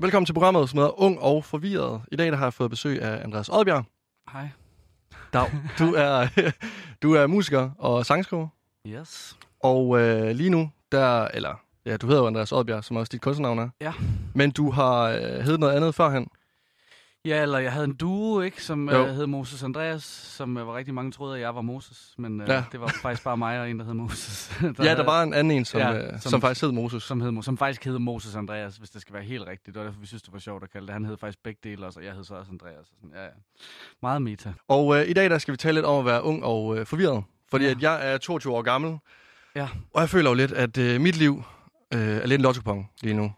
Velkommen til programmet, som hedder Ung og Forvirret. I dag der har jeg fået besøg af Andreas Oddbjerg. Hej. Dag. Du er, du er musiker og sangskriver. Yes. Og øh, lige nu, der, eller ja, du hedder jo Andreas Oddbjerg, som også dit kunstnernavn er. Ja. Men du har øh, heddet noget andet førhen. Ja, eller jeg havde en duo, ikke, som Jo. øh, hed Moses Andreas, som øh, var rigtig mange troede, at jeg var Moses, men øh, Ja. det var faktisk bare mig og en, der hed Moses. der Ja, der var en anden en, som, Ja, ja, som, som- faktisk hed Moses. som, hed, som faktisk hed Moses Andreas, hvis det skal være helt rigtigt. Det var derfor, vi synes, det var sjovt at kalde det. Han hed faktisk begge dele også, og jeg hed så også Andreas. Og sådan. Ja, ja. Meget meta. Og øh, i dag der skal vi tale lidt om at være ung og øh, forvirret. Fordi Ja. at jeg er 22 år gammel, Ja. og jeg føler jo lidt, at øh, mit liv øh, er lidt en lotto lige nu.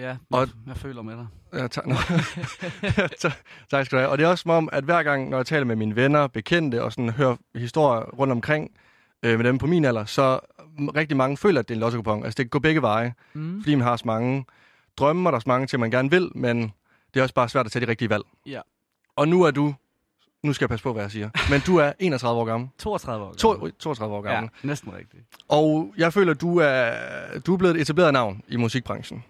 Ja, Og- jeg, føler med dig. Ja, tak. Nå. tak, skal du have. Og det er også som om, at hver gang, når jeg taler med mine venner, bekendte og sådan hører historier rundt omkring øh, med dem på min alder, så rigtig mange føler, at det er en lotto Altså, det går begge veje, Mm. fordi man har så mange drømme, og der er så mange ting, man gerne vil, men det er også bare svært at tage de rigtige valg. Ja. Og nu er du, nu skal jeg passe på, hvad jeg siger, men du er 31 år gammel. 32 år To, gammel. 32 år Ja, gammel. næsten rigtigt. Og jeg føler, du er, du er blevet et etableret navn i musikbranchen.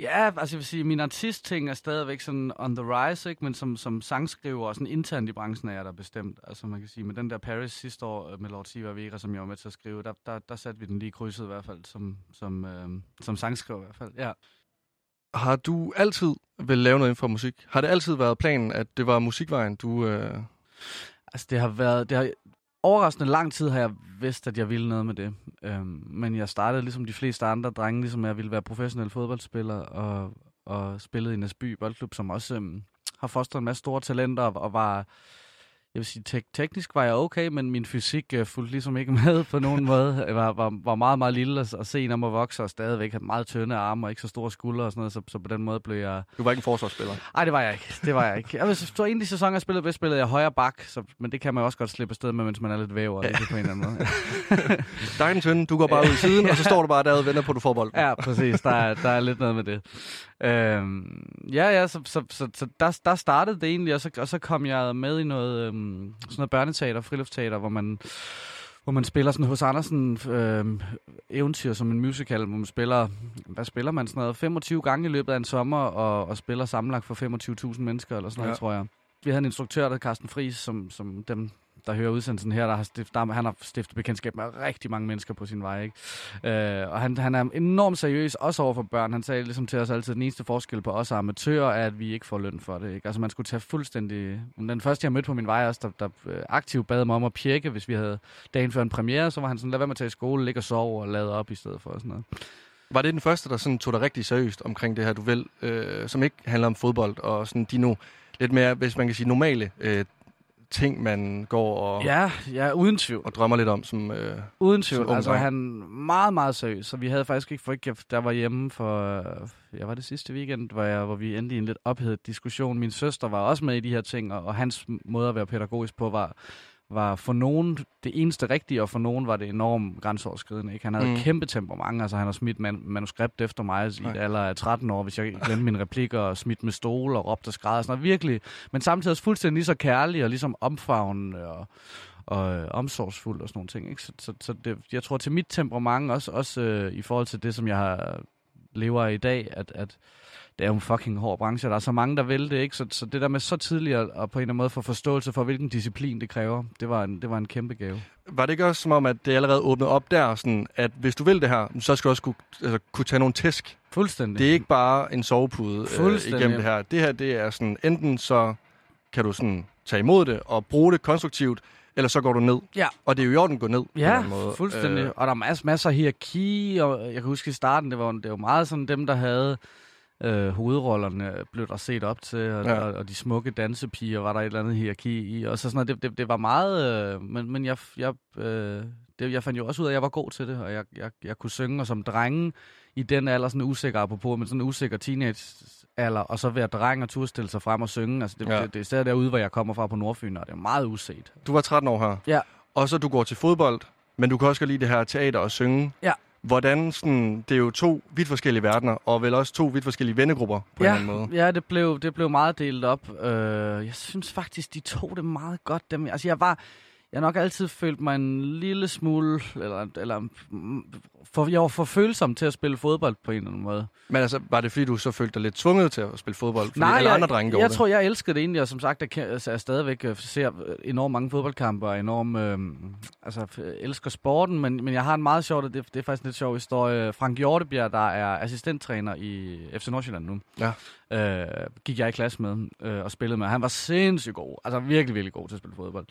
Ja, altså jeg vil sige, min artistting er stadigvæk sådan on the rise, ikke? men som, som sangskriver og sådan internt i branchen er jeg der bestemt. Altså man kan sige, med den der Paris sidste år øh, med Lord Siva Vega, som jeg var med til at skrive, der, der, der satte vi den lige i krydset i hvert fald, som, som, øh, som sangskriver i hvert fald. Ja. Har du altid vil lave noget inden for musik? Har det altid været planen, at det var musikvejen, du... Øh... Altså det har været, det har, overraskende lang tid har jeg vidst, at jeg ville noget med det. Øhm, men jeg startede ligesom de fleste andre drenge, ligesom jeg ville være professionel fodboldspiller og, og spillede i Næsby Boldklub, som også øhm, har fostret en masse store talenter og, og var, jeg vil sige, tek- teknisk var jeg okay, men min fysik øh, fulgte ligesom ikke med på nogen måde. Jeg var, var, var meget, meget lille og, og se om at vokse og stadigvæk have meget tynde arme og ikke så store skuldre og sådan noget, så, så på den måde blev jeg, Du var ikke en forsvarsspiller. Nej, det var jeg ikke. Det var jeg ikke. Jeg vil så en af de sæsoner, jeg spillede, spillede jeg højre bak, så, men det kan man også godt slippe afsted med, mens man er lidt væver, ja. på en eller anden måde. Der er den tynde, du går bare ud i siden, og så står du bare derude og venter på, at du får bolden. ja, præcis. Der er, der er lidt noget med det. Øhm, ja, ja, så, så, så, så der, der startede det egentlig, og så, og så kom jeg med i noget, øhm, sådan noget børneteater, friluftsteater, hvor man hvor man spiller sådan hos Andersen øh, eventyr som en musical, hvor man spiller, hvad spiller man, sådan noget, 25 gange i løbet af en sommer, og, og spiller sammenlagt for 25.000 mennesker, eller sådan noget, Ja. tror jeg. Vi havde en instruktør, der hed Carsten Friis, som, som dem, der hører udsendelsen her, der har stift, der, han har stiftet bekendtskab med rigtig mange mennesker på sin vej. Ikke? Øh, og han, han er enormt seriøs, også over for børn. Han sagde ligesom til os altid, at den eneste forskel på os og amatører er, at vi ikke får løn for det. Ikke? Altså man skulle tage fuldstændig... Den første, jeg mødte på min vej også, der, der øh, aktivt bad mig om at pjekke, hvis vi havde dagen før en premiere, så var han sådan, lad være med at tage i skole, ligge og sove og lade op i stedet for. og Sådan noget. Var det den første, der sådan tog dig rigtig seriøst omkring det her, du øh, som ikke handler om fodbold, og sådan de nu lidt mere, hvis man kan sige, normale øh, ting, man går og, Ja, ja, uden tvivl. og drømmer lidt om, som... Øh, Uden Som tvivl. ung Altså, han meget, meget seriøs. Så vi havde faktisk ikke... For ikke der var hjemme for... øh, Jeg var det sidste weekend, hvor, jeg, hvor vi endte i en lidt ophedet diskussion. Min søster var også med i de her ting, og, og hans måde at være pædagogisk på var, var for nogen det eneste rigtige, og for nogen var det enormt grænseoverskridende. Ikke? Han havde Mm. kæmpe temperament, altså han har smidt man- manuskript efter mig i Nej. et alder af 13 år, hvis jeg glemte mine replikker, og smidt med stol og råbt og skræd og sådan noget. Virkelig, men samtidig også fuldstændig lige så kærlig og ligesom omfavnende og, og øh, omsorgsfuld og sådan nogle ting. Ikke? Så, så, så det, jeg tror til mit temperament, også, også øh, i forhold til det, som jeg har, lever i dag, at, at det er jo en fucking hård branche, og der er så mange, der vil det, ikke? Så, så det der med så tidligt at, at på en eller anden måde få forståelse for, hvilken disciplin det kræver, det var en, det var en kæmpe gave. var det ikke også som om, at det allerede åbnede op der, sådan, at hvis du vil det her, så skal du også kunne, altså, kunne tage nogle tæsk. Fuldstændig. Det er ikke bare en sovepude øh, igennem det her. Det her, det er sådan, enten så kan du sådan tage imod det og bruge det konstruktivt, eller så går du ned. Ja. Og det er jo i orden at gå ned. på Ja, anden måde. fuldstændig. Øh. Og der er masser, masser af hierarki, og jeg kan huske i starten, det var, det var meget sådan dem, der havde øh, hovedrollerne, blev der set op til, og, Ja. og, og de smukke dansepiger var der et eller andet hierarki i, og så sådan noget, det, det, det var meget, øh, men, men jeg, jeg, øh, det, jeg fandt jo også ud af, at jeg var god til det, og jeg, jeg, jeg kunne synge, og som drenge i den alder, sådan usikker apropos, men sådan en usikker teenage alder, og så være dreng og turde stille sig frem og synge, altså det, ja. det, det er stadig derude, hvor jeg kommer fra på Nordfyn, og det er meget uset. Du var 13 år her. Ja. Og så du går til fodbold, men du kan også godt lide det her teater og synge. Ja. Hvordan sådan, det er jo to vidt forskellige verdener, og vel også to vidt forskellige vennegrupper på ja, en eller anden måde. Ja, det blev, det blev meget delt op. Øh, jeg synes faktisk, de tog det meget godt. Dem. Altså, jeg var, jeg har nok altid følt mig en lille smule, eller, eller for, jeg var for følsom til at spille fodbold på en eller anden måde. Men altså, var det fordi, du så følte dig lidt tvunget til at spille fodbold? Fordi Nej, alle jeg, andre drenge gjorde jeg det. tror, jeg elskede det egentlig, og som sagt, jeg, altså, jeg stadigvæk øh, ser enormt mange fodboldkampe, og enormt, øh, altså, elsker sporten, men, men jeg har en meget sjov, det, det er faktisk en lidt sjov historie. Frank Hjortebjerg, der er assistenttræner i FC Nordsjælland nu, Ja. øh, gik jeg i klasse med øh, og spillede med. Han var sindssygt god, altså virkelig, virkelig god til at spille fodbold.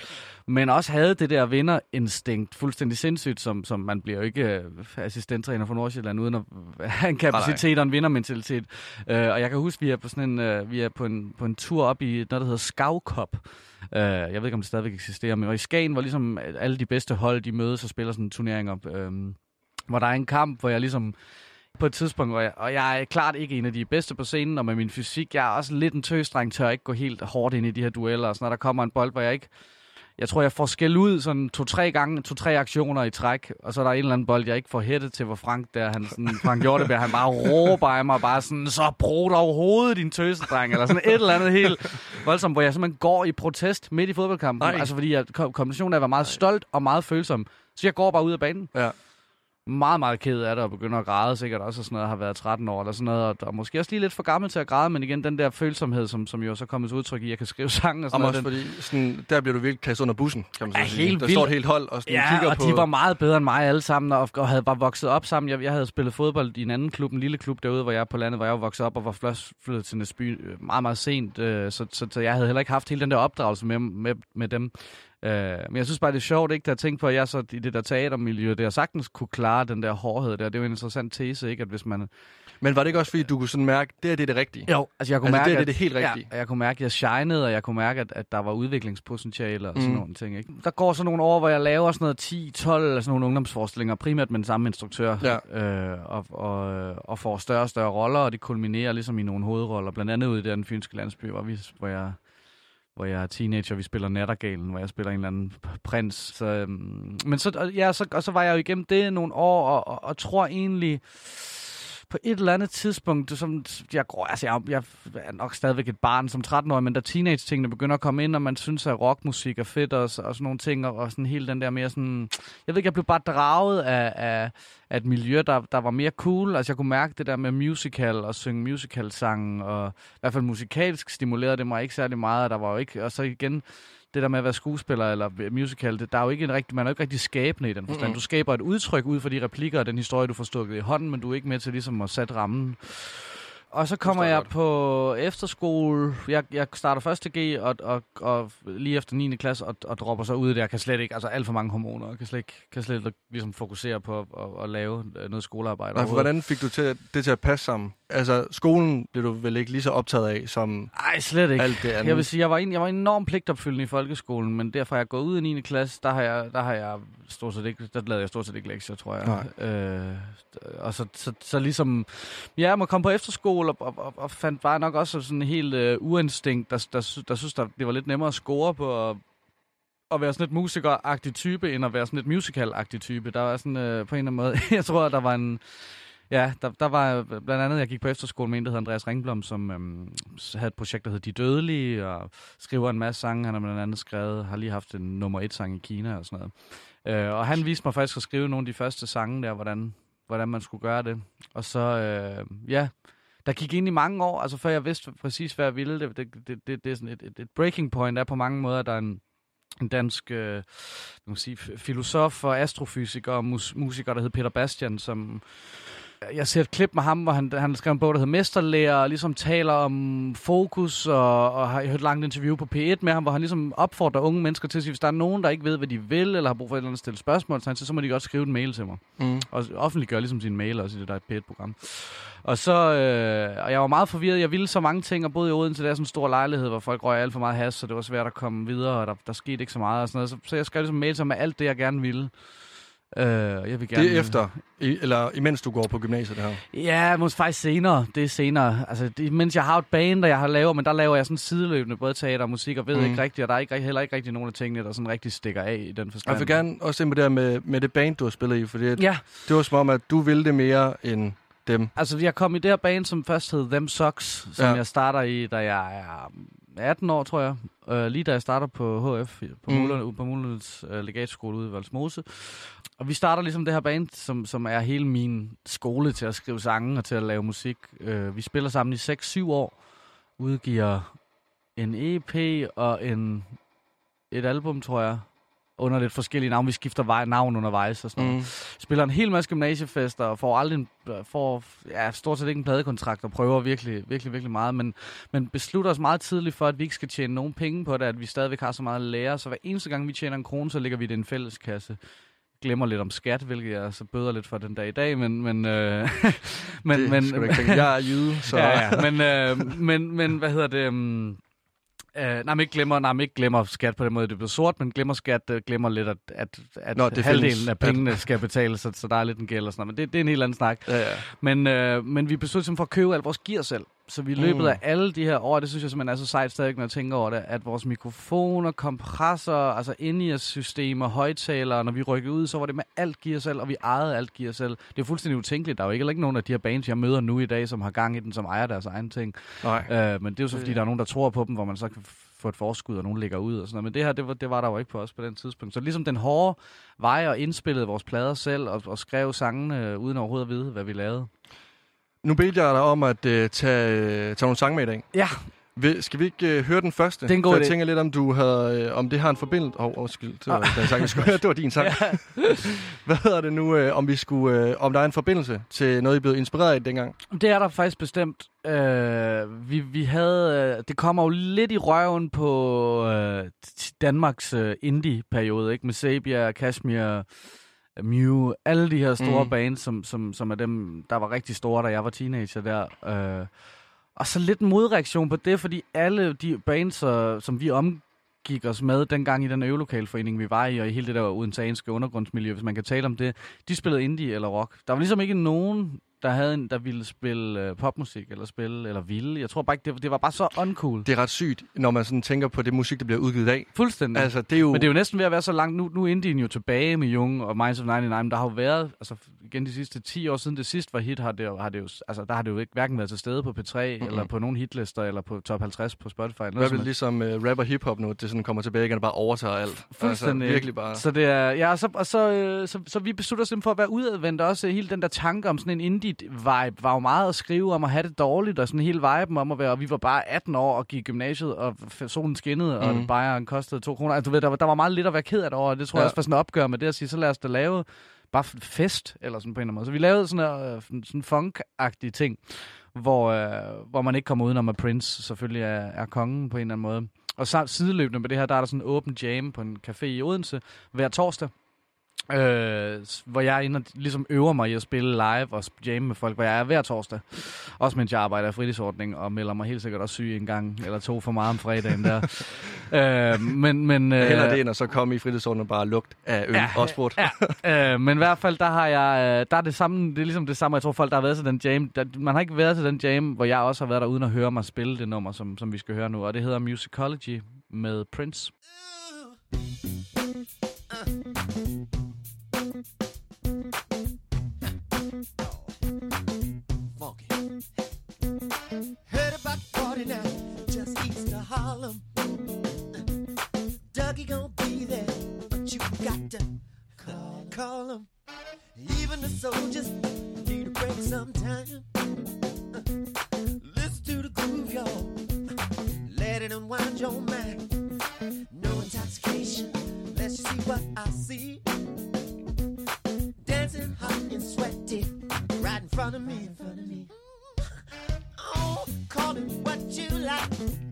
Men også havde det der vinderinstinkt fuldstændig sindssygt, som, som man bliver jo ikke øh, assistenttræner for Nordsjælland uden at have en kapacitet og en vindermentalitet. Øh, og jeg kan huske, vi er på sådan en, øh, vi er på en, på en tur op i noget, der hedder Skavkop. Øh, jeg ved ikke, om det stadigvæk eksisterer, men i Skagen, hvor ligesom alle de bedste hold, de mødes og spiller sådan en turnering op. Øh, hvor der er en kamp, hvor jeg ligesom på et tidspunkt, hvor jeg, og jeg er klart ikke en af de bedste på scenen, og med min fysik, jeg er også lidt en tøstreng, tør ikke gå helt hårdt ind i de her dueller, og sådan når der kommer en bold, hvor jeg ikke, jeg tror, jeg får skæld ud sådan to-tre gange, to-tre aktioner i træk, og så er der en eller anden bold, jeg ikke får hættet til, hvor Frank der, han sådan, Frank Hjortebjerg, han bare råber af mig, bare sådan, så brug dog hovedet, din tøsedreng, eller sådan et eller andet helt voldsomt, hvor jeg simpelthen går i protest midt i fodboldkampen, Ej. altså fordi jeg, kom- kombinationen af at være meget stolt og meget følsom, så jeg går bare ud af banen Ja. Meget, meget ked af det, og begynder at græde sikkert også, og sådan noget, har været 13 år eller sådan noget, og, og måske også lige lidt for gammel til at græde, men igen, den der følsomhed, som, som jo så kommer til udtryk i, at jeg kan skrive sange og sådan Om noget. også den, fordi, sådan, der bliver du virkelig kastet under bussen, kan man Ja, sige. helt der vildt. står et helt hold og sådan, Ja, kigger og på... de var meget bedre end mig alle sammen, og, og havde bare vokset op sammen. Jeg, jeg havde spillet fodbold i en anden klub, en lille klub derude, hvor jeg er på landet, hvor jeg var vokset op og var flyttet til Næsby øh, meget, meget sent. Øh, så, så, så jeg havde heller ikke haft hele den der opdragelse med, med, med dem. Øh, men jeg synes bare, det er sjovt, ikke, at tænke på, at jeg så i det der teatermiljø, det jeg sagtens kunne klare den der hårdhed der. Det er jo en interessant tese, ikke, at hvis man... Men var det ikke også, fordi du kunne sådan mærke, det er det, det rigtige? Jo, altså jeg kunne Altså, mærke, det er at, det helt rigtige. Ja, jeg kunne mærke, at jeg shinede, og jeg kunne mærke, at, at der var udviklingspotentiale og sådan Mm. nogle ting. Ikke? Der går så nogle år, hvor jeg laver sådan noget 10, 12 eller sådan nogle ungdomsforestillinger, primært med den samme instruktør, Ja. øh, og, og, og får større og større roller, og det kulminerer ligesom i nogle hovedroller, blandt andet ude i den fynske landsby, hvor, vi, hvor jeg hvor jeg er teenager, vi spiller Nattergalen, hvor jeg spiller en eller anden prins. Så, øhm, men så, og, ja, så, og så var jeg jo igennem det nogle år, og, og, og tror egentlig, på et eller andet tidspunkt, som, jeg, går, altså jeg, jeg er nok stadigvæk et barn som 13-årig, men da teenage-tingene begynder at komme ind, og man synes, at rockmusik er fedt og, og sådan nogle ting, og, og sådan hele den der mere sådan... Jeg ved ikke, jeg blev bare draget af, af, af et miljø, der, der var mere cool. Altså jeg kunne mærke det der med musical og synge musical-sangen, og i hvert fald musikalsk stimulerede det mig ikke særlig meget, og der var jo ikke... Og så igen, det der med at være skuespiller eller musical, det, der er jo ikke en rigtig, man er jo ikke rigtig skabende i den forstand. Mm-mm. Du skaber et udtryk ud for de replikker og den historie, du får stukket i hånden, men du er ikke med til ligesom at sætte rammen. Og så kommer jeg godt. på efterskole. Jeg, jeg starter første G, og, og, og lige efter 9. klasse, og, og dropper så ud der. Jeg kan slet ikke, altså alt for mange hormoner, og kan slet ikke, kan slet ikke ligesom fokusere på at, at, at lave noget skolearbejde. Nej, for hvordan fik du til, det til at passe sammen? Altså, skolen blev du vel ikke lige så optaget af, som Ej, slet ikke. alt det andet? Jeg vil sige, jeg var, en, jeg var enormt pligtopfyldende i folkeskolen, men derfor er jeg gået ud i 9. klasse, der har jeg, der har jeg stort set ikke, der lavede jeg stort set ikke lektier, tror jeg. Øh, og så, så, så ligesom, ja, jeg må komme på efterskole, og, og, og, og fandt bare nok også sådan en helt øh, uinstinkt, der, der, der, der synes, der, det var lidt nemmere at score på at, at være sådan et musikeragtig type, end at være sådan et musical-agtig type. Der var sådan, øh, på en eller anden måde, jeg tror, der var en, Ja, der, der var blandt andet, jeg gik på efterskole med en, der hedder Andreas Ringblom, som øhm, havde et projekt, der hed De Dødelige, og skriver en masse sange. Han har blandt andet skrevet, har lige haft en nummer et sang i Kina og sådan noget. Øh, og han viste mig faktisk at skrive nogle af de første sange der, hvordan, hvordan man skulle gøre det. Og så, øh, ja, der gik ind i mange år, altså før jeg vidste præcis, hvad jeg ville. Det, det, det, det, det er sådan et, et, et breaking point, er på mange måder, der er en, en dansk øh, man sige, filosof og astrofysiker og mus, musiker, der hed Peter Bastian, som jeg ser et klip med ham, hvor han, han skrev en bog, der hedder Mesterlærer, og ligesom taler om fokus, og, og har hørt et langt interview på P1 med ham, hvor han ligesom opfordrer unge mennesker til at sige, hvis der er nogen, der ikke ved, hvad de vil, eller har brug for et eller andet stille spørgsmål, så, så må de godt skrive en mail til mig. Mm. Og offentliggøre ligesom sin mail også i det der P1-program. Og så, øh, og jeg var meget forvirret. Jeg ville så mange ting, og boede i Odense, der er sådan en stor lejlighed, hvor folk røg alt for meget has, så det var svært at komme videre, og der, der skete ikke så meget. Og sådan noget. Så, så jeg skrev ligesom mail til med alt det, jeg gerne ville. Øh, jeg vil gerne, Det er efter, i, eller imens du går på gymnasiet, det her. Ja, måske faktisk senere. Det er senere. Altså, det, mens jeg har et band, der jeg har lavet, men der laver jeg sådan sideløbende både teater og musik, og ved Mm. ikke rigtigt, og der er ikke, heller ikke rigtig nogen af tingene, der sådan rigtig stikker af i den forstand. Jeg vil gerne også ind på det her med, med det band, du har spillet i, fordi ja. Det var som om, at du ville det mere end dem. altså jeg kom i det her band, som først hed Them Socks, som ja. jeg starter i, da jeg er 18 år, tror jeg. Øh, lige da jeg starter på HF, på Mm. mm. på Mulernes øh, legatskole ude i Valsmose. Og vi starter ligesom det her band, som, som er hele min skole til at skrive sange og til at lave musik. Øh, vi spiller sammen i 6-7 år, udgiver en EP og en, et album, tror jeg, under lidt forskellige navne. Vi skifter vej, navn undervejs og sådan noget. Mm. Spiller en hel masse gymnasiefester og får aldrig en, får, ja, stort set ikke en pladekontrakt og prøver virkelig, virkelig, virkelig meget. Men, men beslutter os meget tidligt for, at vi ikke skal tjene nogen penge på det, at vi stadigvæk har så meget at lære. Så hver eneste gang, vi tjener en krone, så lægger vi det i en fælleskasse glemmer lidt om skat, hvilket jeg så bøder lidt for den dag i dag, men... men, øh, men, det men skal du ikke tænke. Jeg er jyde, så... ja, ja. Men, øh, men, men hvad hedder det... Um, Uh, nej, men ikke glemmer, nej, men ikke glemmer skat på den måde, det bliver sort, men glemmer skat, uh, glemmer lidt, at, at, at Nå, Nå, det halvdelen findes. af pengene skal betales, så, så der er lidt en gæld og sådan noget. Men det, det er en helt anden snak. Ja, ja. Men, øh, men vi besluttede simpelthen for at købe alt vores gear selv. Så vi i løbet Mm. af alle de her år, det synes jeg simpelthen er så sejt stadig, når jeg tænker over det, at vores mikrofoner, kompressorer, altså in-ear-systemer, højtalere, når vi rykkede ud, så var det med alt gear selv, og vi ejede alt gear selv. Det er fuldstændig utænkeligt. Der er jo ikke, ikke nogen af de her bands, jeg møder nu i dag, som har gang i den, som ejer deres egen ting. Nej. Øh, men det er jo så, fordi der er nogen, der tror på dem, hvor man så kan få et forskud, og nogen ligger ud og sådan noget. Men det her, det var, det var der jo ikke på os på den tidspunkt. Så ligesom den hårde vej og indspillede vores plader selv, og, og skrev sangene, øh, uden overhovedet at vide, hvad vi lavede. Nu bedte jeg dig om at uh, tage, tage nogle sange med i dag. Ja, Vil, skal vi ikke uh, høre den første? Det en god For jeg tænker lidt, om du havde, uh, om det har en forbindelse... Åh, oh, undskyld, det var den sang, vi skulle høre. Det var din sang. Hvad hedder det nu, uh, om vi skulle, uh, om der er en forbindelse til noget, I blev inspireret af dengang? Det er der faktisk bestemt. Øh, vi, vi havde, øh, det kommer jo lidt i røven på øh, Danmarks øh, indie-periode, ikke? Med Sabia, Kashmir, Mew, alle de her store Mm. bands, som, som, som er dem, der var rigtig store, da jeg var teenager der. Øh, og så lidt en modreaktion på det, fordi alle de bands, øh, som vi omgik os med dengang i den øvelokalforening, vi var i, og i hele det der odenseanske undergrundsmiljø, hvis man kan tale om det, de spillede indie eller rock. Der var ligesom ikke nogen, der havde en, der ville spille øh, popmusik, eller spille, eller ville. Jeg tror bare ikke, det, det var bare så uncool. Det er ret sygt, når man sådan tænker på det musik, der bliver udgivet i dag. Fuldstændig. Altså, det er jo... Men det er jo næsten ved at være så langt. Nu, nu er Indien jo tilbage med Jung og Minds of 99. Men der har jo været, altså igen de sidste 10 år siden det sidste var hit, har det, jo- har det jo, altså der har det jo ikke hverken været til stede på P3, mm-hmm. eller på nogen hitlister, eller på top 50 på Spotify. Eller noget vil som ligesom uh, rap og hiphop nu, det sådan kommer tilbage igen og bare overtager alt. Fuldstændig. Altså, virkelig bare... Så det er, ja, og så, og så, øh, så, så vi beslutter os simpelthen for at være udadvendt også. Hele den der tanke om sådan en indie-vibe var jo meget at skrive om at have det dårligt, og sådan hele viben om at være, og vi var bare 18 år og gik i gymnasiet, og solen skinnede, og Mhm. bajeren kostede to kroner. Altså, du ved, der, var- der var meget lidt at være ked af det over, og det tror jeg Ja. også var sådan et opgør med det at sige, så lad os da lave bare fest, eller sådan på en eller anden måde. Så vi lavede sådan en øh, sådan funk-agtige ting, hvor, øh, hvor man ikke kommer udenom, at Prince selvfølgelig er, er kongen på en eller anden måde. Og så sideløbende med det her, der er der sådan en åben jam på en café i Odense hver torsdag. Øh, hvor jeg er inde og ligesom øver mig i at spille live og jamme med folk, hvor jeg er hver torsdag. Også mens jeg arbejder i fritidsordning og melder mig helt sikkert også syg en gang eller to for meget om fredagen der. øh, men, men, øh, Heller det, end at så komme i fritidsordenen og bare lugt af øl Ja, og sport. Ja, øh, men i hvert fald, der har jeg, øh, der er det samme, det er ligesom det samme, jeg tror folk, der har været til den jam, der, man har ikke været til den jam, hvor jeg også har været der uden at høre mig spille det nummer, som, som vi skal høre nu, og det hedder Musicology med Prince. funky. Party now, just east of Harlem. Dougie gonna be there, but you got to call, call him. Even the soldiers need a break sometime. Listen to the groove, y'all. Let it unwind your mind. No intoxication, let's see what I see. Dancing hot and sweaty, right in front of me, in front of me. It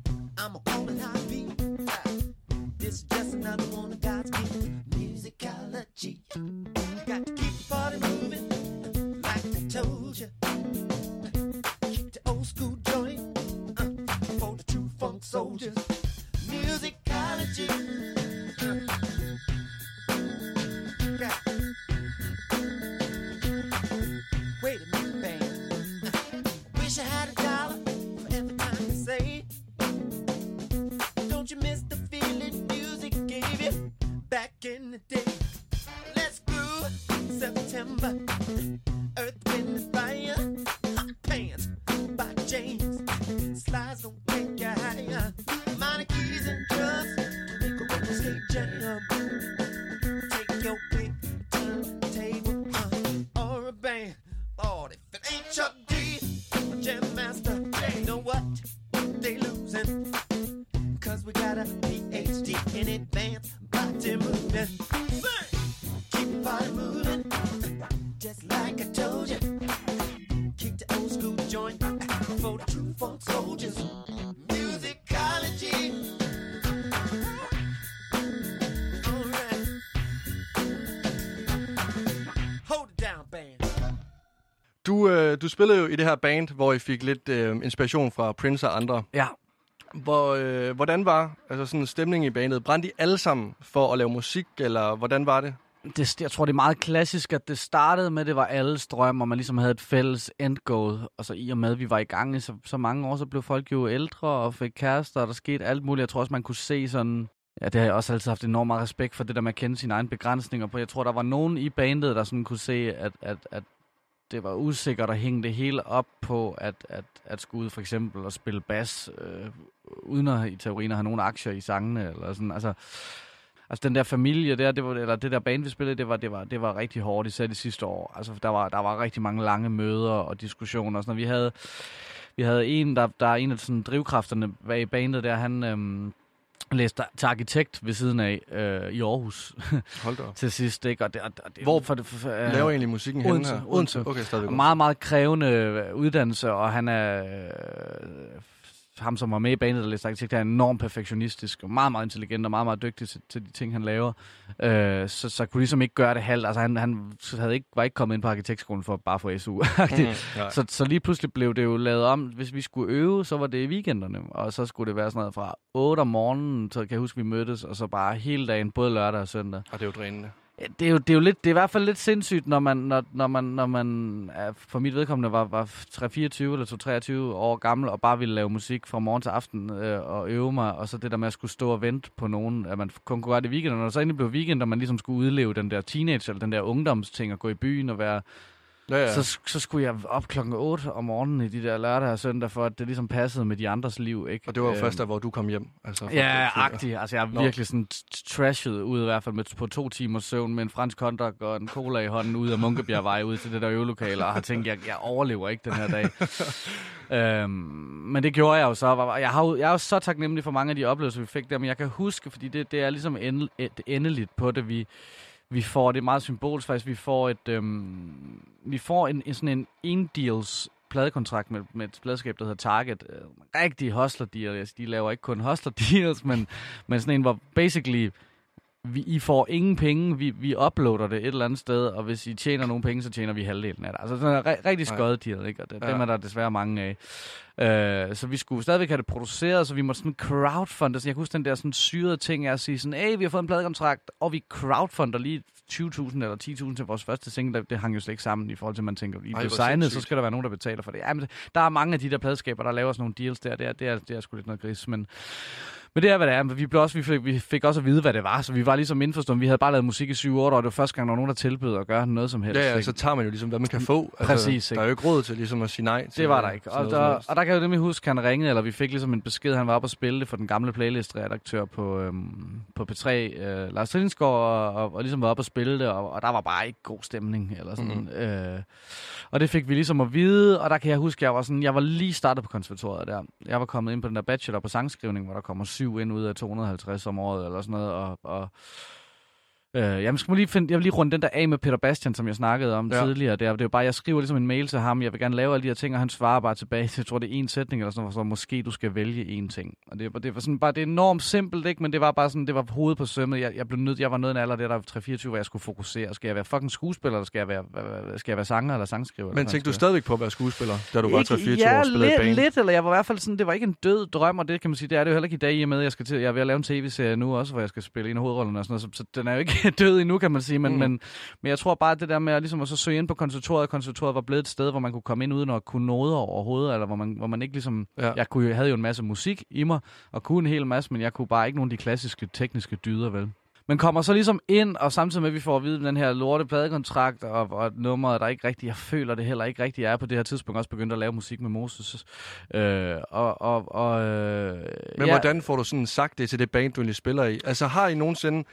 Du, øh, du spillede jo i det her band, hvor I fik lidt øh, inspiration fra Prince og andre. Ja, Hvor, øh, hvordan var altså sådan stemningen i bandet? Brændte I alle sammen for at lave musik, eller hvordan var det? det, jeg tror, det er meget klassisk, at det startede med, at det var alles drøm, og man ligesom havde et fælles endgoal. Og så i og med, at vi var i gang i så, så mange år, så blev folk jo ældre og fik kærester, og der skete alt muligt. Jeg tror også, man kunne se sådan... Ja, det har jeg også altid haft enormt meget respekt for, det der med at kende sine egne begrænsninger på. Jeg tror, der var nogen i bandet, der sådan kunne se, at, at, at det var usikkert at hænge det hele op på, at, at, at skulle ud for eksempel og spille bas, øh, uden at i teorien at have nogen aktier i sangene, eller sådan. Altså, Altså den der familie der, det var, eller det der band, vi spillede, det var, det var, det var rigtig hårdt, især de sidste år. Altså der var, der var rigtig mange lange møder og diskussioner og sådan noget. Vi havde, vi havde en, der, der er en af sådan, drivkræfterne bag bandet der, han øhm, læste til arkitekt ved siden af øh, i Aarhus Hold da til sidst. Ikke? Og det, og, det, Hvor for det, for, for, øh, Laver egentlig musikken henne Odense, her? Odense. Okay, stadigvæk. meget, meget krævende uddannelse, og han er... Øh, ham, som var med i banen, der læste arkitekt, er enormt perfektionistisk, og meget, meget intelligent, og meget, meget dygtig til, til de ting, han laver. Øh, så, så kunne ligesom ikke gøre det halvt. Altså, han, han havde ikke, var ikke kommet ind på arkitektskolen for bare for SU. Mm, så, så lige pludselig blev det jo lavet om. Hvis vi skulle øve, så var det i weekenderne, og så skulle det være sådan noget fra 8 om morgenen, så kan jeg huske, vi mødtes, og så bare hele dagen, både lørdag og søndag. Og det er jo drænende. Det er, jo, det er jo lidt, det er i hvert fald lidt sindssygt, når man, når, når man, når man er, for mit vedkommende var, var 3-24 eller 2-23 år gammel, og bare ville lave musik fra morgen til aften øh, og øve mig, og så det der med at skulle stå og vente på nogen, at man kun kunne gøre det i weekenden, og når så endelig blev weekend, og man ligesom skulle udleve den der teenage, eller den der ungdomsting, og gå i byen og være, Ja, ja. så, så skulle jeg op klokken 8 om morgenen i de der lørdag og søndag, for at det ligesom passede med de andres liv, ikke? Og det var jo Øhm, først der, hvor du kom hjem. Altså, Ja, agtig. Altså, jeg er Nå. virkelig sådan t- trashed ud i hvert fald med, på to timers søvn med en fransk hotdog og en cola i hånden ud af Munkebjergvej ud til det der øvelokale, og har tænkt, jeg, jeg overlever ikke den her dag. øhm, men det gjorde jeg jo så. Jeg, har, jeg er jo så taknemmelig for mange af de oplevelser, vi fik der, men jeg kan huske, fordi det, det er ligesom ende, et, endeligt på det, vi, vi får, det er meget symbolsk faktisk, vi får et, øhm, vi får en, en sådan en en-deals pladekontrakt med, med et pladskab, der hedder Target. Rigtige Rigtig hustler deals. Altså, de laver ikke kun hustler deals, men, men sådan en, hvor basically vi, I får ingen penge, vi, vi uploader det et eller andet sted, og hvis I tjener nogle penge, så tjener vi halvdelen af det. Altså sådan en re- rigtig skøjet deal, ikke? Og det, Ja. dem er der desværre mange af. Øh, så vi skulle stadigvæk have det produceret, så vi måtte sådan crowdfunde. Så jeg kan huske den der sådan syrede ting af at sige sådan, hey, vi har fået en pladekontrakt, og vi crowdfunder lige 20.000 eller 10.000 til vores første single. Det, hang jo slet ikke sammen i forhold til, at man tænker, I Ej, blev hvor signet, så skal der være nogen, der betaler for det. Jamen, der er mange af de der pladeskaber, der laver sådan nogle deals der. Det er, det er, det er sgu lidt noget gris, men... Men det er, hvad det er. Vi, blev også, vi, fik, vi fik også at vide, hvad det var, så vi var ligesom indforstået. Vi havde bare lavet musik i 7-8 år, og det var første gang, der var nogen, der tilbød at gøre noget som helst. Ja, ja, ikke? så tager man jo ligesom, hvad man kan få. Præcis, Der ikke? er jo ikke råd til ligesom at sige nej til Det var der ikke. Og noget der, og der kan jeg jo nemlig huske, han ringede, eller vi fik ligesom en besked, han var oppe og spille det for den gamle playlist-redaktør på, øhm, på P3, øh, Lars Trillingsgaard, og, og, og ligesom var oppe og spille det, og, og der var bare ikke god stemning. Eller sådan. Mm-hmm. Øh, og det fik vi ligesom at vide, og der kan jeg huske, jeg var, sådan, jeg var lige startet på konservatoriet der. Jeg var kommet ind på den der bachelor på sangskrivning, hvor der kommer syv ind ud af 250 om året, eller sådan noget, og... og Øh, jeg, skal lige finde, jeg vil lige runde den der af med Peter Bastian, som jeg snakkede om Ja. tidligere. Det er, det er jo bare, jeg skriver ligesom en mail til ham, jeg vil gerne lave alle de her ting, og han svarer bare tilbage til, jeg tror det er en sætning, eller sådan noget, der står, måske du skal vælge en ting. Og det, var- det var sådan bare, det er enormt simpelt, ikke? men det var bare sådan, det var hovedet på sømmet. Jeg, jeg blev nødt, jeg var nødt en alder, der der 3-24, hvor jeg skulle fokusere. Skal jeg være fucking skuespiller, eller skal jeg være, skal jeg være sanger eller sangskriver? Men tænkte du stadigvæk på at være skuespiller, da du var 3-24 Ikke- ja, år og spillede lidt, lidt, eller jeg var i hvert fald sådan, det var ikke en død drøm, og det kan man sige, det er det jo heller ikke i dag, i og med, at jeg, skal til, jeg er ved at lave en tv-serie nu også, hvor jeg skal spille en af hovedrollerne og sådan noget, så, så den er jo ikke død endnu, kan man sige, men, Mm. men, men jeg tror bare, at det der med at, ligesom at så søge ind på konsultoriet, konsultoriet var blevet et sted, hvor man kunne komme ind uden at kunne noget overhovedet, eller hvor man, hvor man ikke ligesom, Ja. jeg, kunne, jeg havde jo en masse musik i mig, og kunne en hel masse, men jeg kunne bare ikke nogen af de klassiske tekniske dyder, vel? Men kommer så ligesom ind, og samtidig med, at vi får at vide den her lorte pladekontrakt, og, og nummeret, der ikke rigtig, jeg føler det heller ikke rigtig, jeg er på det her tidspunkt også begyndt at lave musik med Moses. Øh, og, og, og, øh, Men ja, hvordan får du sådan sagt det til det band, du egentlig spiller i? Altså har I nogensinde...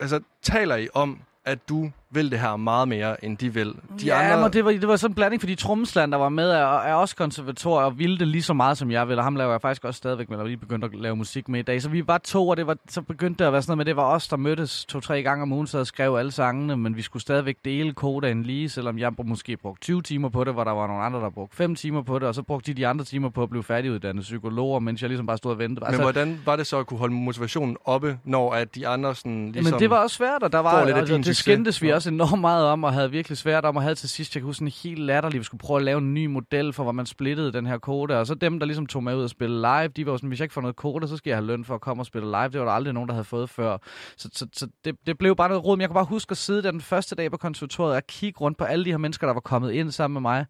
Altså taler I om, at du vil det her meget mere, end de vil? De ja, andre... men det var, det var sådan en blanding, fordi Tromsland, der var med, er, er også konservator og ville det lige så meget, som jeg vil. Og ham laver jeg faktisk også stadigvæk med, og lige begyndt at lave musik med i dag. Så vi var to, og det var, så begyndte det at være sådan noget med, det var os, der mødtes to-tre gange om ugen, så skrev alle sangene, men vi skulle stadigvæk dele kodaen lige, selvom jeg måske brugte 20 timer på det, hvor der var nogle andre, der brugte 5 timer på det, og så brugte de de andre timer på at blive færdiguddannet psykologer, mens jeg ligesom bare stod og ventede. Men hvordan var det så at kunne holde motivationen oppe, når at de andre sådan ligesom... Men det var også svært, og der var, og din det skændtes vi Nå også enormt meget om, og havde virkelig svært om, og havde til sidst, jeg kan huske en helt latterligt, vi skulle prøve at lave en ny model for, hvor man splittede den her kode, og så dem, der ligesom tog med ud og spille live, de var jo sådan, hvis jeg ikke får noget kode, så skal jeg have løn for at komme og spille live. Det var der aldrig nogen, der havde fået før. Så, så, så det, det, blev bare noget råd, men jeg kan bare huske at sidde der den første dag på konservatoriet og kigge rundt på alle de her mennesker, der var kommet ind sammen med mig,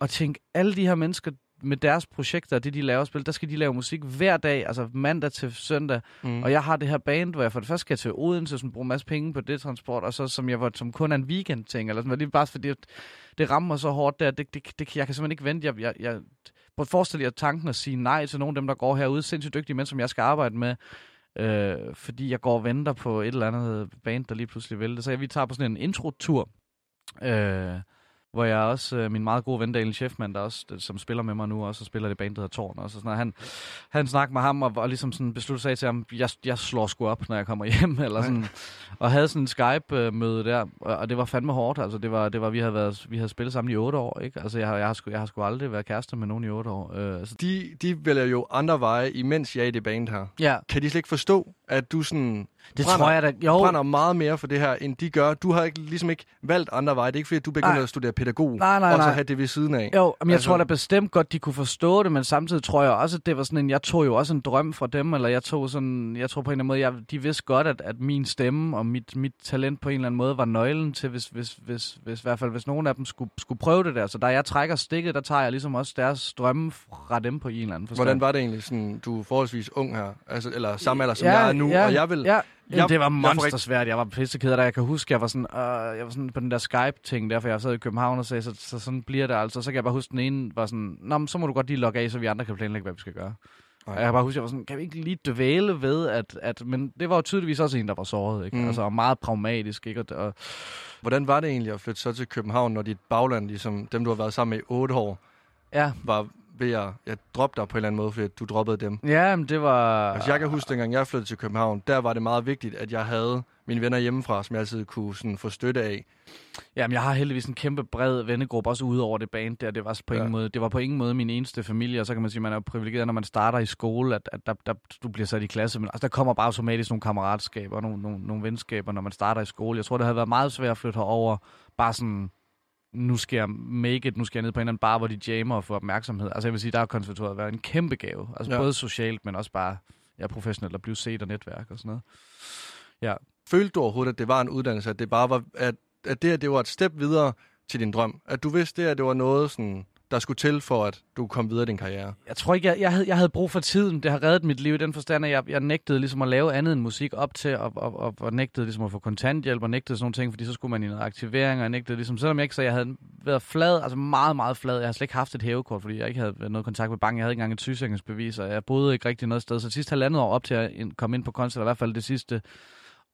og tænke, alle de her mennesker, med deres projekter, det de laver at spille, der skal de lave musik hver dag, altså mandag til søndag. Mm. Og jeg har det her band, hvor jeg for det første skal til Odense, bruger en masse penge på det transport, og så som jeg var som kun er en weekend ting, eller sådan. Det er bare fordi, det rammer mig så hårdt der, det, det, det, jeg kan simpelthen ikke vente. Jeg, jeg, jeg, prøv at forestille jer tanken at sige nej til nogle af dem, der går herude, sindssygt dygtige mænd, som jeg skal arbejde med, øh, fordi jeg går og venter på et eller andet band, der lige pludselig vil det. Så jeg, vi tager på sådan en intro-tur, øh, hvor jeg også, øh, min meget gode ven Daniel Scheffman, der også, der, som spiller med mig nu, også og spiller det band, der hedder Tårn, og så sådan noget. Han, han snakkede med ham, og, og ligesom sådan besluttede sig til ham, jeg, jeg slår sgu op, når jeg kommer hjem, eller sådan, og havde sådan en Skype-møde der, og, og det var fandme hårdt, altså det var, det var vi havde været, vi havde spillet sammen i otte år, ikke? Altså jeg, har- jeg, har, sgu, jeg har sgu aldrig været kæreste med nogen i otte år. Øh, altså, De, de vælger jo andre veje, imens jeg er i det band her. ja, Kan de slet ikke forstå, at du sådan det brænder, tror jeg da, jo, brænder meget mere for det her, end de gør? Du har ikke, ligesom ikke valgt andre veje. Det er ikke fordi, du begynder Nej. at studere pædagog, Nej, nej, og så nej. have det ved siden af. Jo, men jeg Altså- tror da bestemt godt, de kunne forstå det, men samtidig tror jeg også, at det var sådan en, jeg tog jo også en drøm fra dem, eller jeg tog sådan, jeg tror på en eller anden måde, jeg, de vidste godt, at, at min stemme og mit, mit talent på en eller anden måde var nøglen til, hvis, hvis, hvis, hvis, i hvert fald, hvis nogen af dem skulle, skulle prøve det der. Så da jeg trækker stikket, der tager jeg ligesom også deres drømme fra dem på en eller anden forstand. Hvordan var det egentlig? Sådan, du er forholdsvis ung her, altså, eller samme alder som Ja, jeg er nu, ja, og jeg vil... Ja, Jeg- det var monstersvært. Jeg var pisseked, da jeg kan huske, jeg var sådan, øh, jeg var sådan på den der Skype-ting, derfor jeg sad i København og sagde, så, så sådan bliver det altså. Så kan jeg bare huske, den ene var sådan, Nå, men så må du godt lige logge af, så vi andre kan planlægge, hvad vi skal gøre. Og jeg kan bare huske, jeg var sådan, kan vi ikke lige dvæle ved, at, at men det var jo tydeligvis også en, der var såret, ikke? Mm. Altså meget pragmatisk, ikke? Og, og, Hvordan var det egentlig at flytte så til København, når dit bagland, ligesom dem, du har været sammen med i otte år, ja, var ved at ja, droppe dig på en eller anden måde, fordi du droppede dem? ja, men det var... Altså, jeg kan huske, dengang jeg flyttede til København, der var det meget vigtigt, at jeg havde mine venner hjemmefra, som jeg altid kunne sådan, få støtte af. Jamen, jeg har heldigvis en kæmpe bred vennegruppe, også ude over det band der. Det var, på Ja. ingen måde, det var på ingen måde min eneste familie, og så kan man sige, at man er privilegeret, når man starter i skole, at, at der, der, du bliver sat i klasse. Men altså, der kommer bare automatisk nogle kammeratskaber, nogle, nogle, nogle venskaber, når man starter i skole. Jeg tror, det havde været meget svært at flytte herover, bare sådan, nu skal jeg make it, nu skal jeg ned på en eller anden bar, hvor de jammer og får opmærksomhed. Altså jeg vil sige, der har konservatoriet været en kæmpe gave. Altså Ja. ja. både socialt, men også bare ja, professionelt at blive set og netværk og sådan noget. Følte du overhovedet, at det var en uddannelse, at det bare var, at, at det her, det var et step videre til din drøm? At du vidste, det her, det var noget, sådan, der skulle til for, at du kom videre i din karriere? Jeg tror ikke, jeg, jeg, havde, jeg havde brug for tiden. Det har reddet mit liv i den forstand, at jeg, jeg nægtede ligesom at lave andet end musik op til, og, og, og, og nægtede ligesom at få kontanthjælp, og nægtede sådan nogle ting, fordi så skulle man i noget aktivering, og jeg nægtede ligesom, selvom jeg ikke så jeg havde været flad, altså meget, meget flad. Jeg har slet ikke haft et hævekort, fordi jeg ikke havde noget kontakt med banken. Jeg havde ikke engang et sygesikringsbevis, og jeg boede ikke rigtig noget sted. Så sidst halvandet år op til at komme ind på koncert, i hvert fald det sidste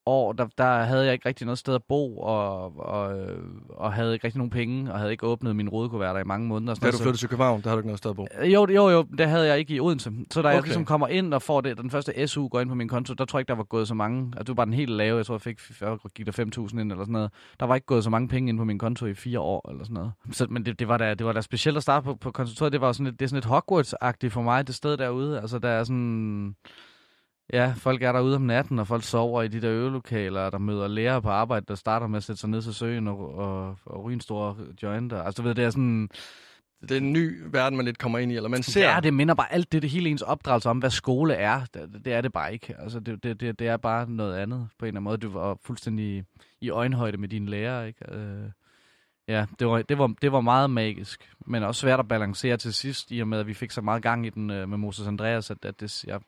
år, der, der havde jeg ikke rigtig noget sted at bo, og, og, øh, og havde ikke rigtig nogen penge, og havde ikke åbnet mine rodekuverter i mange måneder. Da du flyttede til København, der havde du ikke noget sted at bo. Øh, Jo, jo, jo, det havde jeg ikke i Odense. Så da okay. jeg ligesom kommer ind og får det, den første SU går ind på min konto, der tror jeg ikke, der var gået så mange. Altså, det var bare den helt lave. Jeg tror, jeg fik, jeg gik der 5.000 ind eller sådan noget. Der var ikke gået så mange penge ind på min konto i fire år eller sådan noget. Så, men det, det, var da, det var da specielt at starte på, på konservatoriet. Det var sådan lidt, det er sådan lidt Hogwarts-agtigt for mig, det sted derude. Altså, der er sådan... Ja, folk er derude om natten, og folk sover i de der øvelokaler, og der møder lærere på arbejde, der starter med at sætte sig ned til søen og, og, og ryge en stor jointer. Altså, du ved, det er sådan... Det er en ny verden, man lidt kommer ind i, eller man ser... Ja, det minder bare alt det, det hele ens opdragelse om, hvad skole er. Det, det er det bare ikke. Altså, det, det, det, det er bare noget andet på en eller anden måde. Du var fuldstændig i øjenhøjde med dine lærere, ikke? Øh, ja, det var, det, var, det var meget magisk, men også svært at balancere til sidst, i og med, at vi fik så meget gang i den øh, med Moses Andreas, at, at det, ja,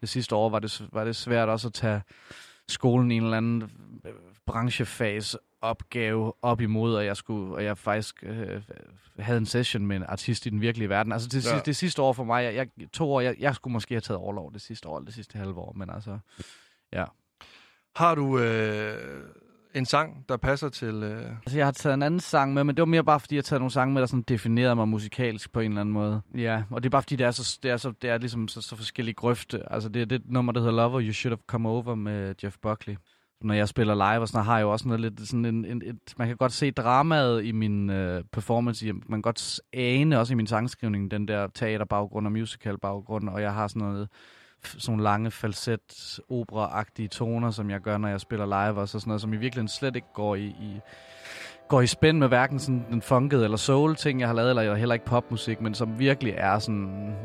det sidste år var det, var det svært også at tage skolen i en eller anden øh, branchefase opgave op imod, og jeg skulle, og jeg faktisk øh, havde en session med en artist i den virkelige verden. Altså det, Ja. ja. det sidste år for mig, jeg, jeg to år, jeg, jeg skulle måske have taget overlov det sidste år, det sidste halve år, men altså, Har du øh, en sang, der passer til... Øh... Altså, jeg har taget en anden sang med, men det var mere bare, fordi jeg har taget nogle sange med, der sådan definerede mig musikalsk på en eller anden måde. Ja, og det er bare, fordi det er, så, det er, så, det er ligesom så, så forskellige grøfte. Altså, det er det nummer, der hedder Lover, You Should Have Come Over med Jeff Buckley. Når jeg spiller live og sådan noget, har jeg jo også noget lidt sådan en, en, et, man kan godt se dramaet i min øh, performance. Man kan godt ane også i min sangskrivning, den der teaterbaggrund og musicalbaggrund, og jeg har sådan noget sådan nogle lange falset opera toner, som jeg gør, når jeg spiller live, og så sådan noget, som i virkeligheden slet ikke går i, i går i spænd med hverken sådan den funkede eller soul ting, jeg har lavet, eller heller ikke popmusik, men som virkelig er sådan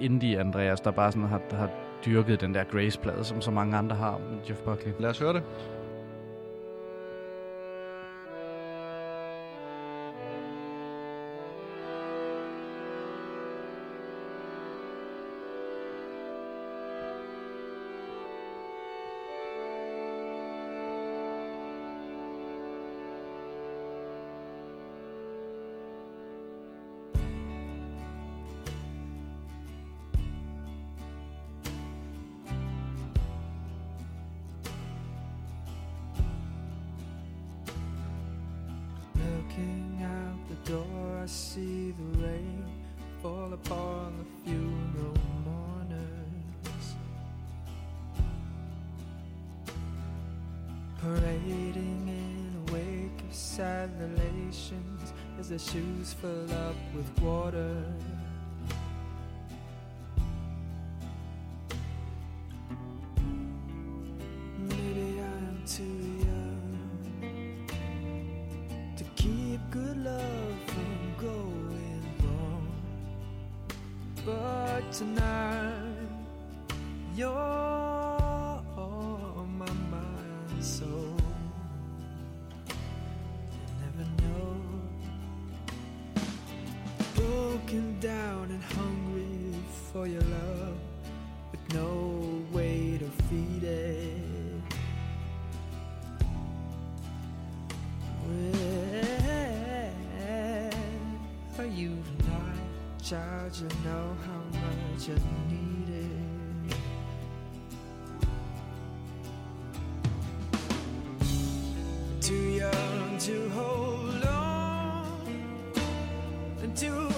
indie Andreas, der bare sådan har, har dyrket den der Grace-plade, som så mange andre har med Jeff Buckley. Lad os høre det. See the rain fall upon the funeral mourners. Parading in a wake of sad relations as their shoes fill up with water. You know how much I need it. Too young to hold on, too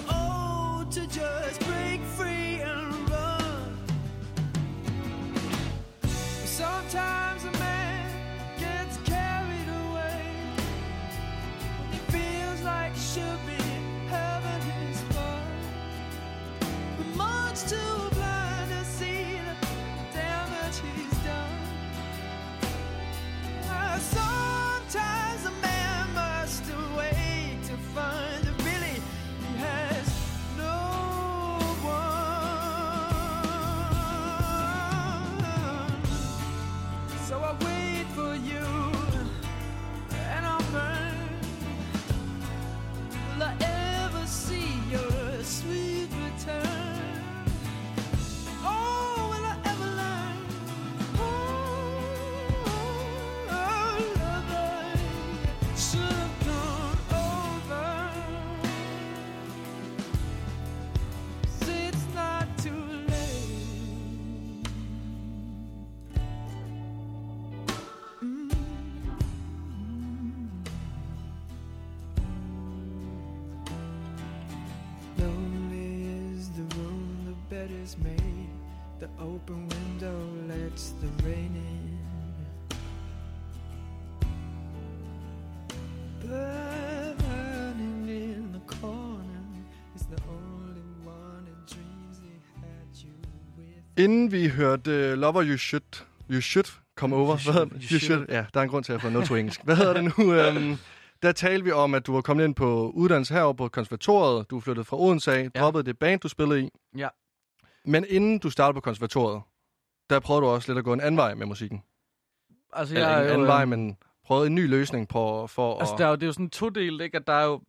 Inden vi hørte uh, Lover You Should, you should Come Over. You Hvad should- det? you You should. should. Ja, der er en grund til, at jeg har fået noget to engelsk. Hvad hedder det nu? Um, der talte vi om, at du var kommet ind på uddannelse herovre på konservatoriet. Du flyttede fra Odense af, Ja. droppede det band, du spillede i. Ja. Men inden du startede på konservatoriet, der prøvede du også lidt at gå en anden vej med musikken. Altså, Eller jeg ikke en anden vej, øhm, men prøvede en ny løsning på, for Altså, at... der er jo, det er jo sådan to del, ikke? At der er jo...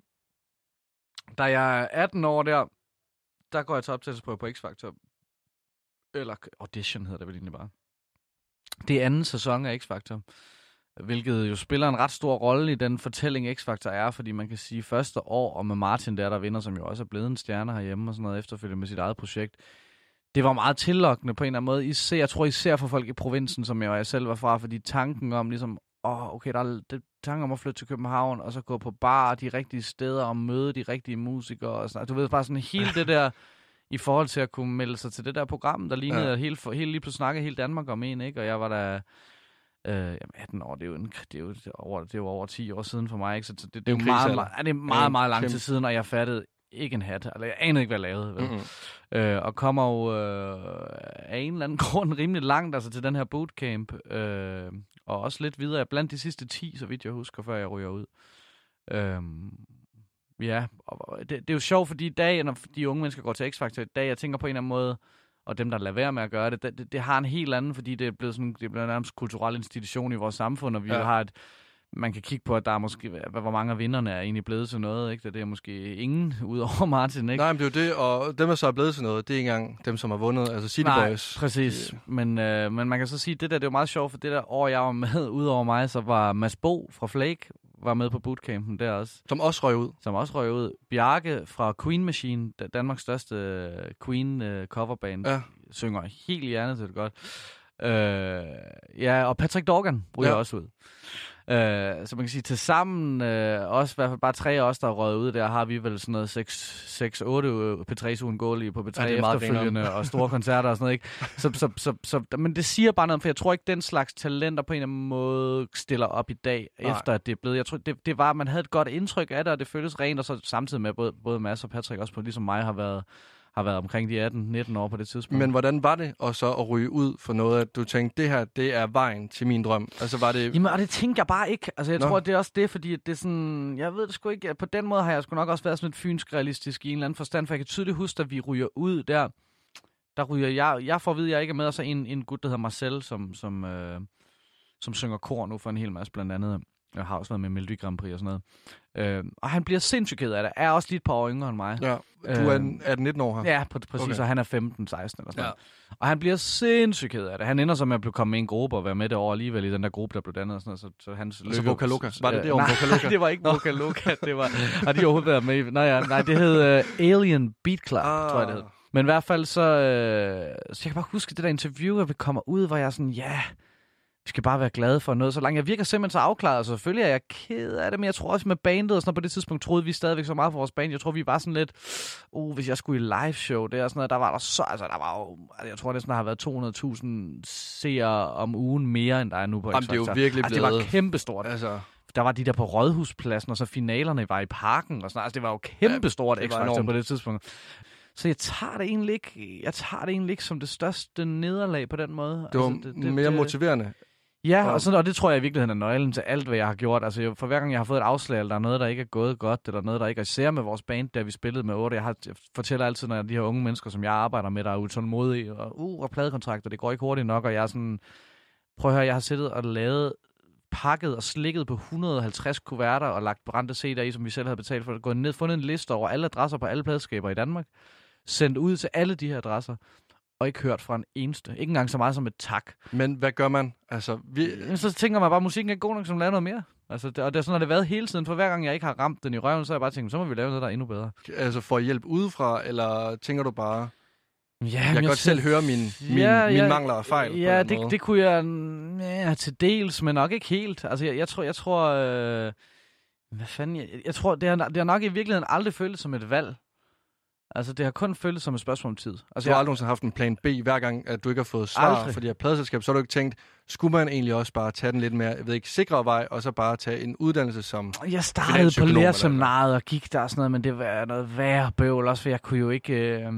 Da jeg er 18 år der, der går jeg til optagelsesprøve på X-Factor. Eller audition hedder det vel egentlig bare. Det er anden sæson af X-Factor, hvilket jo spiller en ret stor rolle i den fortælling, X-Factor er, fordi man kan sige, første år, og med Martin der, der vinder, som jo også er blevet en stjerne herhjemme og sådan noget, efterfølgende med sit eget projekt, det var meget tillokkende på en eller anden måde. Især, jeg tror især for folk i provinsen, som jeg, og jeg selv var fra, fordi tanken om ligesom, åh, oh, okay, der er det, tanken om at flytte til København, og så gå på bar de rigtige steder, og møde de rigtige musikere, og sådan Du ved, bare sådan hele det der, i forhold til at kunne melde sig til det der program, der lignede, Ja. at hele, hele lige pludselig snakkede hele Danmark om en, ikke? Og jeg var der, øh, jamen 18 år, det er jo, en, det er jo, det er over, det er jo over 10 år siden for mig, ikke? Så det, det, det er jo meget, meget, det er meget, meget lang tid siden, og jeg fattede ikke en hat. Eller jeg anede ikke, hvad jeg lavede. Vel? Mm-hmm. Øh, og kommer jo øh, af en eller anden grund rimelig langt altså til den her bootcamp. Øh, og også lidt videre blandt de sidste 10, så vidt jeg husker, før jeg ryger ud. Øh, ja, og det, det er jo sjovt, fordi i dag, når de unge mennesker går til X-Factor i dag, jeg tænker på en eller anden måde, og dem, der lader være med at gøre det, det, det, det har en helt anden, fordi det er blevet sådan, det er nærmest kulturel institution i vores samfund, og vi Ja. har et, man kan kigge på, at der er måske, hvor mange af vinderne er egentlig blevet til noget, ikke? Det er måske ingen, udover Martin, ikke? Nej, men det er jo det, og dem, der så er blevet til noget, det er ikke engang dem, som har vundet, altså City Nej, Boys. præcis. Men, øh, men man kan så sige, at det der det er jo meget sjovt, for det der år, jeg var med, udover mig, så var Mads Bo fra Flake var med på bootcampen der også, Som også røg ud. som også røg ud. Bjarke fra Queen Machine, Da- Danmarks største øh, Queen øh, coverband, Ja. synger helt hjernet til det godt. Øh, ja, og Patrick Dorgan ryger Ja. ja. også ud. Øh, så man kan sige, til sammen, øh, også i hvert fald bare tre af os, der er røget ud der, har vi vel sådan noget 6-8 P3's uundgåelige på P3 Ja, er efterfølgende, og store koncerter og sådan noget, ikke? Så, så, så, så, men det siger bare noget, for jeg tror ikke, den slags talenter på en eller anden måde stiller op i dag, Nej. efter at det er blevet. Jeg tror, det, det var, man havde et godt indtryk af det, og det føltes rent, og så samtidig med, både, både Mads og Patrick også på, ligesom mig, har været, har været omkring de 18-19 år på det tidspunkt. Men hvordan var det og så at ryge ud for noget, at du tænkte, det her, det er vejen til min drøm? Altså var det... Jamen, og det tænker jeg bare ikke. Altså, jeg Nå. Tror, det er også det, fordi det er sådan... Jeg ved det sgu ikke. På den måde har jeg sgu nok også været sådan lidt fynsk realistisk i en eller anden forstand, for jeg kan tydeligt huske, at vi ryger ud der. Der ryger jeg... Jeg får at vide, at jeg ikke er med, og så en, en gut, der hedder Marcel, som, som, øh, som synger kor nu for en hel masse, blandt andet. Jeg har også været med Melodi Grand Prix og sådan noget. Øh, og han bliver sindssygt ked af det. Er også lige et par år yngre end mig. Ja, du er Øhm, 18-19 år her. Ja, pr- præcis, Okay. og han er 15, 16 eller sådan Ja. noget. Og han bliver sindssygt ked af det. Han ender så med at blive komme med i en gruppe og være med det over alligevel i den der gruppe, der blev dannet og sådan noget. Så, så hans Altså Boca Loca. Var det det om nej, Boca Loca? det var ikke Boca Loca. Det var, har de overhovedet været med i? Nej, ja, nej det hed uh, Alien Beat Club, ah. tror jeg det hed. Men i hvert fald så... Øh, så jeg kan bare huske det der interview, at vi kommer ud, hvor jeg er sådan, ja, vi skal bare være glade for noget så langt. Jeg virker simpelthen så afklaret, så selvfølgelig er jeg ked af det, men jeg tror også med bandet og sådan noget, på det tidspunkt troede vi stadigvæk så meget for vores band. Jeg tror, vi var sådan lidt, uh, hvis jeg skulle i live show der og sådan noget, der var der så, altså der var jo, altså, jeg tror næsten, der har været 200.000 seere om ugen mere, end der er nu på Jamen, det er jo X-Factor. virkelig altså, det var blevet- kæmpestort. Altså, Der var de der på Rådhuspladsen, og så finalerne var i parken og sådan. Altså, det var jo kæmpestort det ja, X-Factor på det tidspunkt. Så jeg tager det egentlig ikke, jeg tager det egentlig ikke som det største nederlag på den måde. det var altså, det, det, mere motiverende. Ja, Og- sådan, og det tror jeg i virkeligheden er nøglen til alt, hvad jeg har gjort. Altså, jeg- for hver gang jeg har fået et afslag, eller der er noget, der ikke er gået godt, eller noget, der ikke er især med vores band, der vi spillede med 8. Jeg, har, jeg fortæller altid, når de her unge mennesker, som jeg arbejder med, der er utålmodige, og, uh, og pladekontrakter, det går ikke hurtigt nok, og jeg er sådan, prøv at høre, jeg har siddet og lavet pakket og slikket på 150 kuverter og lagt brændte CD'er i, som vi selv havde betalt for. Gået ned, fundet en liste over alle adresser på alle pladeskaber i Danmark. Sendt ud til alle de her adresser. Og ikke hørt fra en eneste. Ikke engang så meget som et tak. Men hvad gør man? Altså, vi, Jamen, så tænker man bare, at musikken er god nok, som laver noget mere. Altså, det, og det er sådan, har det været hele tiden. For hver gang jeg ikke har ramt den i røven, så har jeg bare tænkt, så må vi lave noget, der er endnu bedre. altså får hjælp udefra, eller tænker du bare, Ja, jeg kan godt selv høre min, min, Ja, min ja, mangler og fejl? Ja, det, måde. det kunne jeg ja, til dels, men nok ikke helt. Altså, jeg, jeg tror, jeg tror, øh, hvad fanden, jeg, jeg tror, det har, det har nok i virkeligheden aldrig føltes som et valg. Altså, det har kun føltes som et spørgsmål om tid. Altså, du har aldrig nogensinde haft en plan B, hver gang, at du ikke har fået svar Aldrig. for de her pladeselskab, så har du ikke tænkt, skulle man egentlig også bare tage den lidt mere, jeg ved ikke, sikre vej, og så bare tage en uddannelse som... Jeg startede på lærerseminaret og gik der og sådan noget, men det var noget værre bøvl også, for jeg kunne jo ikke... Øh,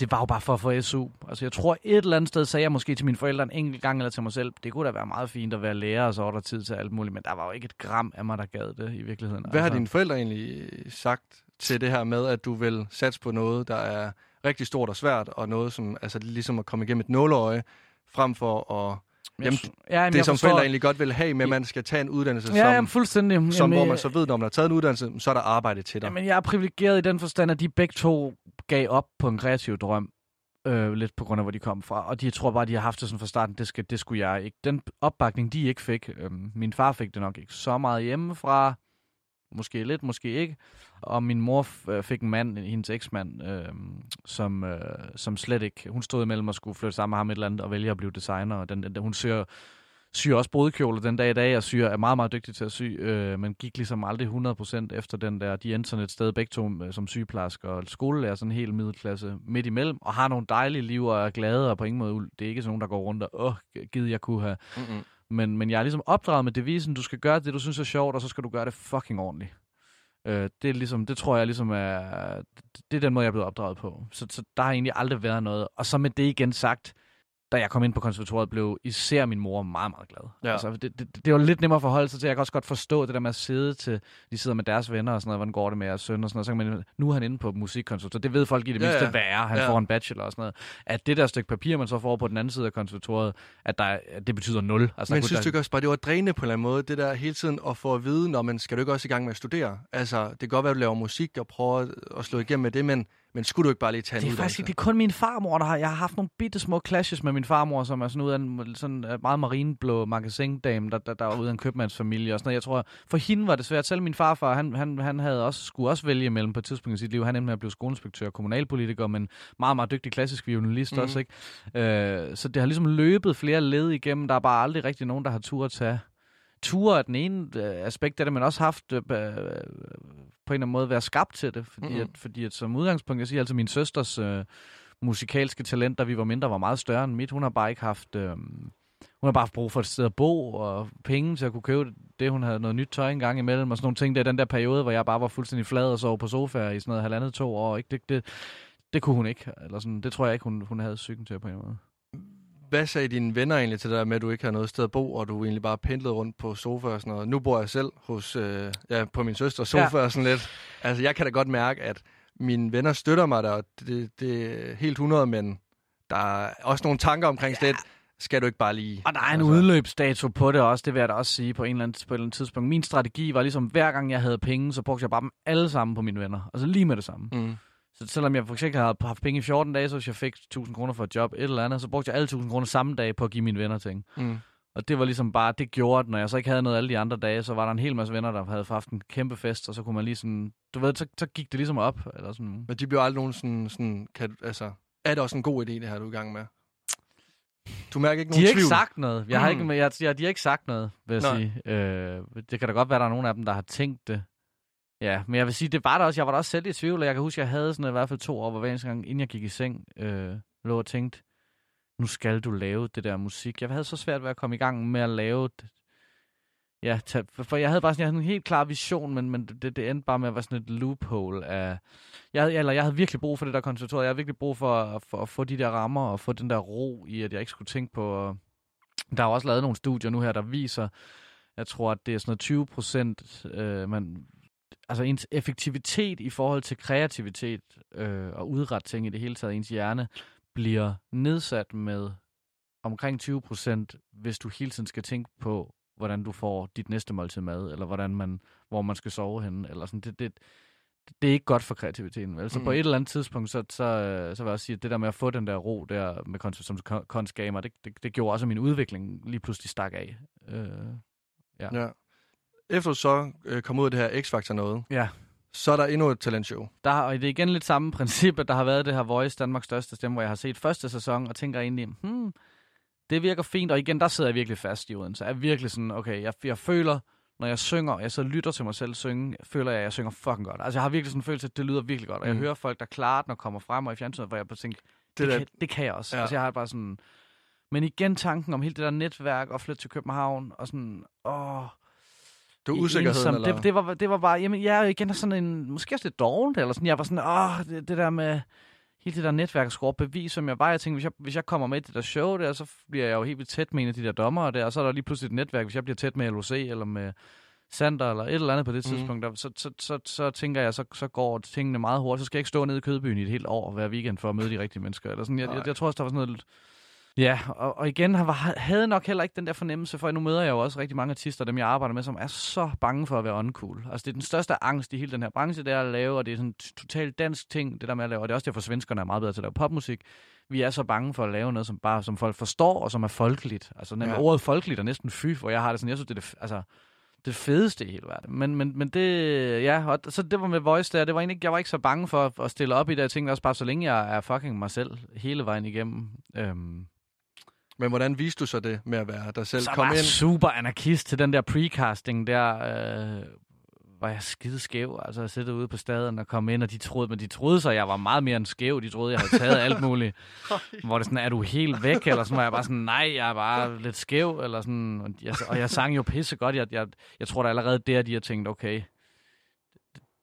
det var jo bare for at få SU. Altså jeg tror et eller andet sted sagde jeg måske til mine forældre en enkelt gang eller til mig selv, det kunne da være meget fint at være lærer, og så var der tid til alt muligt, men der var jo ikke et gram af mig, der gad det i virkeligheden. Hvad har altså. dine forældre egentlig sagt til det her med, at du vil satse på noget, der er rigtig stort og svært, og noget, som altså ligesom at komme igennem et nåleøje, frem for at... Jamen, ja, jamen, det, som forstår- forældre egentlig godt vil have, med at man skal tage en uddannelse, Ja, som, jamen, fuldstændig. som, hvor Jamen, man så ved, når man har taget en uddannelse, så er der arbejde til dig. Jamen, jeg er privilegeret i den forstand, at de begge to gav op på en kreativ drøm. Øh, lidt på grund af, hvor de kom fra. Og de jeg tror bare, de har haft det sådan fra starten, det, skal, det skulle jeg ikke. Den opbakning, de ikke fik, øh, min far fik det nok ikke så meget hjemmefra. Måske lidt, måske ikke. Og min mor øh, fik en mand, hendes eksmand, øh, som, øh, som slet ikke... Hun stod imellem og skulle flytte sammen med ham et eller andet og vælge at blive designer. Og den, den, hun syr, syr også brudekjoler den dag i dag, og syr er meget, meget dygtig til at sy, øh, men gik ligesom aldrig 100% efter den der. De endte sådan et sted begge to øh, som sygeplejersker og skolelærer, sådan en helt middelklasse midt imellem, og har nogle dejlige liv og er glade, og på ingen måde, det er ikke sådan nogen, der går rundt og, åh, gid jeg kunne have. Mm-mm. Men, men jeg er ligesom opdraget med devisen, du skal gøre det, du synes er sjovt, og så skal du gøre det fucking ordentligt. Øh, det, er ligesom, det tror jeg ligesom er, det er den måde, jeg er blevet opdraget på. Så, så der har egentlig aldrig været noget. Og så med det igen sagt, da jeg kom ind på konservatoriet, blev især min mor meget, meget glad. Ja. Altså, det, det, det var lidt nemmere at forholde sig til. Jeg kan også godt forstå det der med at sidde til, de sidder med deres venner og sådan noget, hvordan går det med jeres søn og sådan noget. Så kan man, nu er han inde på musikkonservatoriet. Det ved folk i det Ja, mindste, ja. hvad er. Han Ja. får en bachelor og sådan noget. At det der stykke papir, man så får på den anden side af konservatoriet, at, der, er- at det betyder nul. Altså, Men synes der- du ikke også bare, det var drænende på en eller anden måde, det der hele tiden at få at vide, når man skal du ikke også i gang med at studere? Altså, det kan godt være, at du laver musik og prøver at slå igennem med det, men, men skulle du ikke bare lige tage en Det er uddannelse? faktisk det er kun min farmor, der har... Jeg har haft nogle bitte små clashes med min farmor, som er sådan ud af en sådan øh, meget marineblå magasindame, der, der, der er ude af en købmandsfamilie og sådan noget. Jeg tror, for hende var det svært. Selv min farfar, han, han, han havde også, skulle også vælge mellem på et tidspunkt i sit liv. Han endte med at blive skoleinspektør og kommunalpolitiker, men meget, meget dygtig klassisk violinist mm. også, ikke? Øh, så det har ligesom løbet flere led igennem. Der er bare aldrig rigtig nogen, der har tur at tage ture er den ene øh, aspekt af det, men også haft øh, øh, på en eller anden måde været skabt til det. Fordi, Mhm. mm. at, fordi at som udgangspunkt, jeg siger altså, min søsters øh, musikalske talent, da vi var mindre, var meget større end mit. Hun har bare ikke haft... Øh, hun har bare haft brug for et sted at bo, og penge til at kunne købe det. Hun havde noget nyt tøj en gang imellem, og sådan nogle ting. Det er den der periode, hvor jeg bare var fuldstændig flad og sov på sofaer i sådan noget halvandet to år. Ikke? Det, det, det kunne hun ikke. Eller sådan, det tror jeg ikke, hun, hun havde psyken til på en måde. Hvad sagde dine venner egentlig til der med, at du ikke har noget sted at bo, og du egentlig bare pendlede rundt på sofa og sådan noget? Nu bor jeg selv hos, øh, ja, på min søsters sofa ja. og sådan lidt. Altså, jeg kan da godt mærke, at mine venner støtter mig der, og det, det er helt 100, men der er også nogle tanker omkring ja. det. Skal du ikke bare lige... Og der er en altså. udløbsdato på det også, det vil jeg da også sige på en eller anden, på et eller andet tidspunkt. Min strategi var ligesom, hver gang jeg havde penge, så brugte jeg bare dem alle sammen på mine venner. Altså lige med det samme. Mm. Så selvom jeg for eksempel havde haft penge i 14 dage, så hvis jeg fik 1000 kroner for et job, et eller andet, så brugte jeg alle 1000 kroner samme dag på at give mine venner ting. Mm. Og det var ligesom bare, det gjorde, at når jeg så ikke havde noget alle de andre dage, så var der en hel masse venner, der havde haft en kæmpe fest, og så kunne man lige sådan, du ved, så, så gik det ligesom op. Eller sådan. Men de bliver aldrig nogen sådan... sådan kan, altså, er det også en god idé, det her, du er i gang med? Du mærker ikke De nogen har ikke tvivl? sagt noget. Jeg har Mm. ikke, jeg, jeg, de har ikke sagt noget, vil jeg Nej. sige. Øh, det kan da godt være, at der er nogen af dem, der har tænkt det. Ja, men jeg vil sige, det var der også. Jeg var da også selv i tvivl, og jeg kan huske, at jeg havde sådan i hvert fald to år, hvor hver eneste gang, inden jeg gik i seng, øh, lå og tænkte, nu skal du lave det der musik. Jeg havde så svært ved at komme i gang med at lave det. Ja, for- jeg havde bare sådan, jeg havde en helt klar vision, men, men det, det endte bare med at være sådan et loophole af... Jeg, havde- eller jeg havde virkelig brug for det der konservatoriet. Jeg havde virkelig brug for, for at få de der rammer og få den der ro i, at jeg ikke skulle tænke på... Der er jo også lavet nogle studier nu her, der viser, jeg tror, at det er sådan noget 20 procent, øh, man, altså ens effektivitet i forhold til kreativitet øh, og udret ting i det hele taget, ens hjerne, bliver nedsat med omkring 20 procent, hvis du hele tiden skal tænke på, hvordan du får dit næste måltid mad, eller hvordan man, hvor man skal sove henne, eller sådan. Det, det, det er ikke godt for kreativiteten, vel? Så mm. på et eller andet tidspunkt, så, så, så vil jeg også sige, at det der med at få den der ro der med kons, som kon- konstgamer, det, det, det gjorde også, at min udvikling lige pludselig stak af. Øh, Ja. Ja. Efter du så øh, kom ud af det her X-Factor noget, ja. så er der endnu et talentshow. Der, og det er igen lidt samme princip, at der har været det her Voice, Danmarks største stemme, hvor jeg har set første sæson, og tænker egentlig, hmm, det virker fint, og igen, der sidder jeg virkelig fast i Odense. Jeg er virkelig sådan, okay, jeg, jeg føler, når jeg synger, og jeg så lytter til mig selv synge, føler jeg, at jeg synger fucking godt. Altså, jeg har virkelig sådan en følelse, at det lyder virkelig godt, og jeg Mm. hører folk, der klarer den og kommer frem, og i fjernsynet, hvor jeg bare tænker, det, Det der- kan, det kan jeg også. Ja. Altså, jeg har bare sådan... Men igen tanken om hele det der netværk og flytte til København, og sådan, åh, Er i usikkerheden, ensom. eller? Det, det, var, det var bare, jamen, jeg er igen sådan en, måske også lidt dovent, eller sådan, jeg var sådan, åh, det, det der med, hele det der netværk skulle bevis, som jeg var. Jeg tænkte, hvis jeg, hvis jeg kommer med i det der show der, så bliver jeg jo helt vildt tæt med en af de der dommere der, og så er der lige pludselig et netværk, hvis jeg bliver tæt med LOC, eller med Sander, eller et eller andet på det Mhm. tidspunkt, der, så, så, så, så, tænker jeg, så, så går tingene meget hurtigt. Så skal jeg ikke stå nede i Kødbyen i et helt år hver weekend for at møde de rigtige mennesker. Eller sådan. Jeg, jeg, Nej. jeg, tror også, der var sådan noget Ja, og, og igen, havde nok heller ikke den der fornemmelse, for nu møder jeg jo også rigtig mange artister, dem jeg arbejder med, som er så bange for at være uncool. Altså det er den største angst i hele den her branche, det er at lave, og det er sådan en totalt dansk ting, det der med at lave, og det er også derfor, svenskerne er meget bedre til at lave popmusik. Vi er så bange for at lave noget, som bare som folk forstår, og som er folkeligt. Altså ja. Ja. ordet folkeligt er næsten fy, hvor jeg har det sådan, jeg synes, det er det, altså, det fedeste i hele verden. Men, men, men det, ja, og så det var med Voice der, det var egentlig, ikke- jeg var ikke så bange for at, at stille op i det. Jeg tænkte også bare, så længe jeg er fucking mig selv hele vejen igennem, øhm, Men hvordan viste du så det med at være dig selv? så Kom var ind. super anarkist til den der precasting der, øh, var jeg skide skæv. Altså jeg sidder ude på staden og kom ind, og de troede, men de troede så, jeg var meget mere end skæv. De troede, jeg havde taget alt muligt. Hvor det sådan, er du helt væk? Eller sådan, var jeg bare sådan, nej, jeg er bare lidt skæv. Eller sådan, og, jeg, og jeg sang jo pisse godt. Jeg, jeg, jeg tror da allerede der, de har tænkt, okay,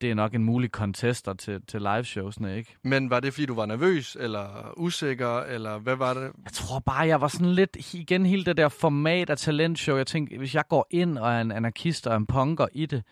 det er nok en mulig contester til, til liveshowsene, ikke? Men var det, fordi du var nervøs, eller usikker, eller hvad var det? Jeg tror bare, jeg var sådan lidt, igen hele det der format af talentshow. Jeg tænkte, hvis jeg går ind og er en anarkist og en punker i det,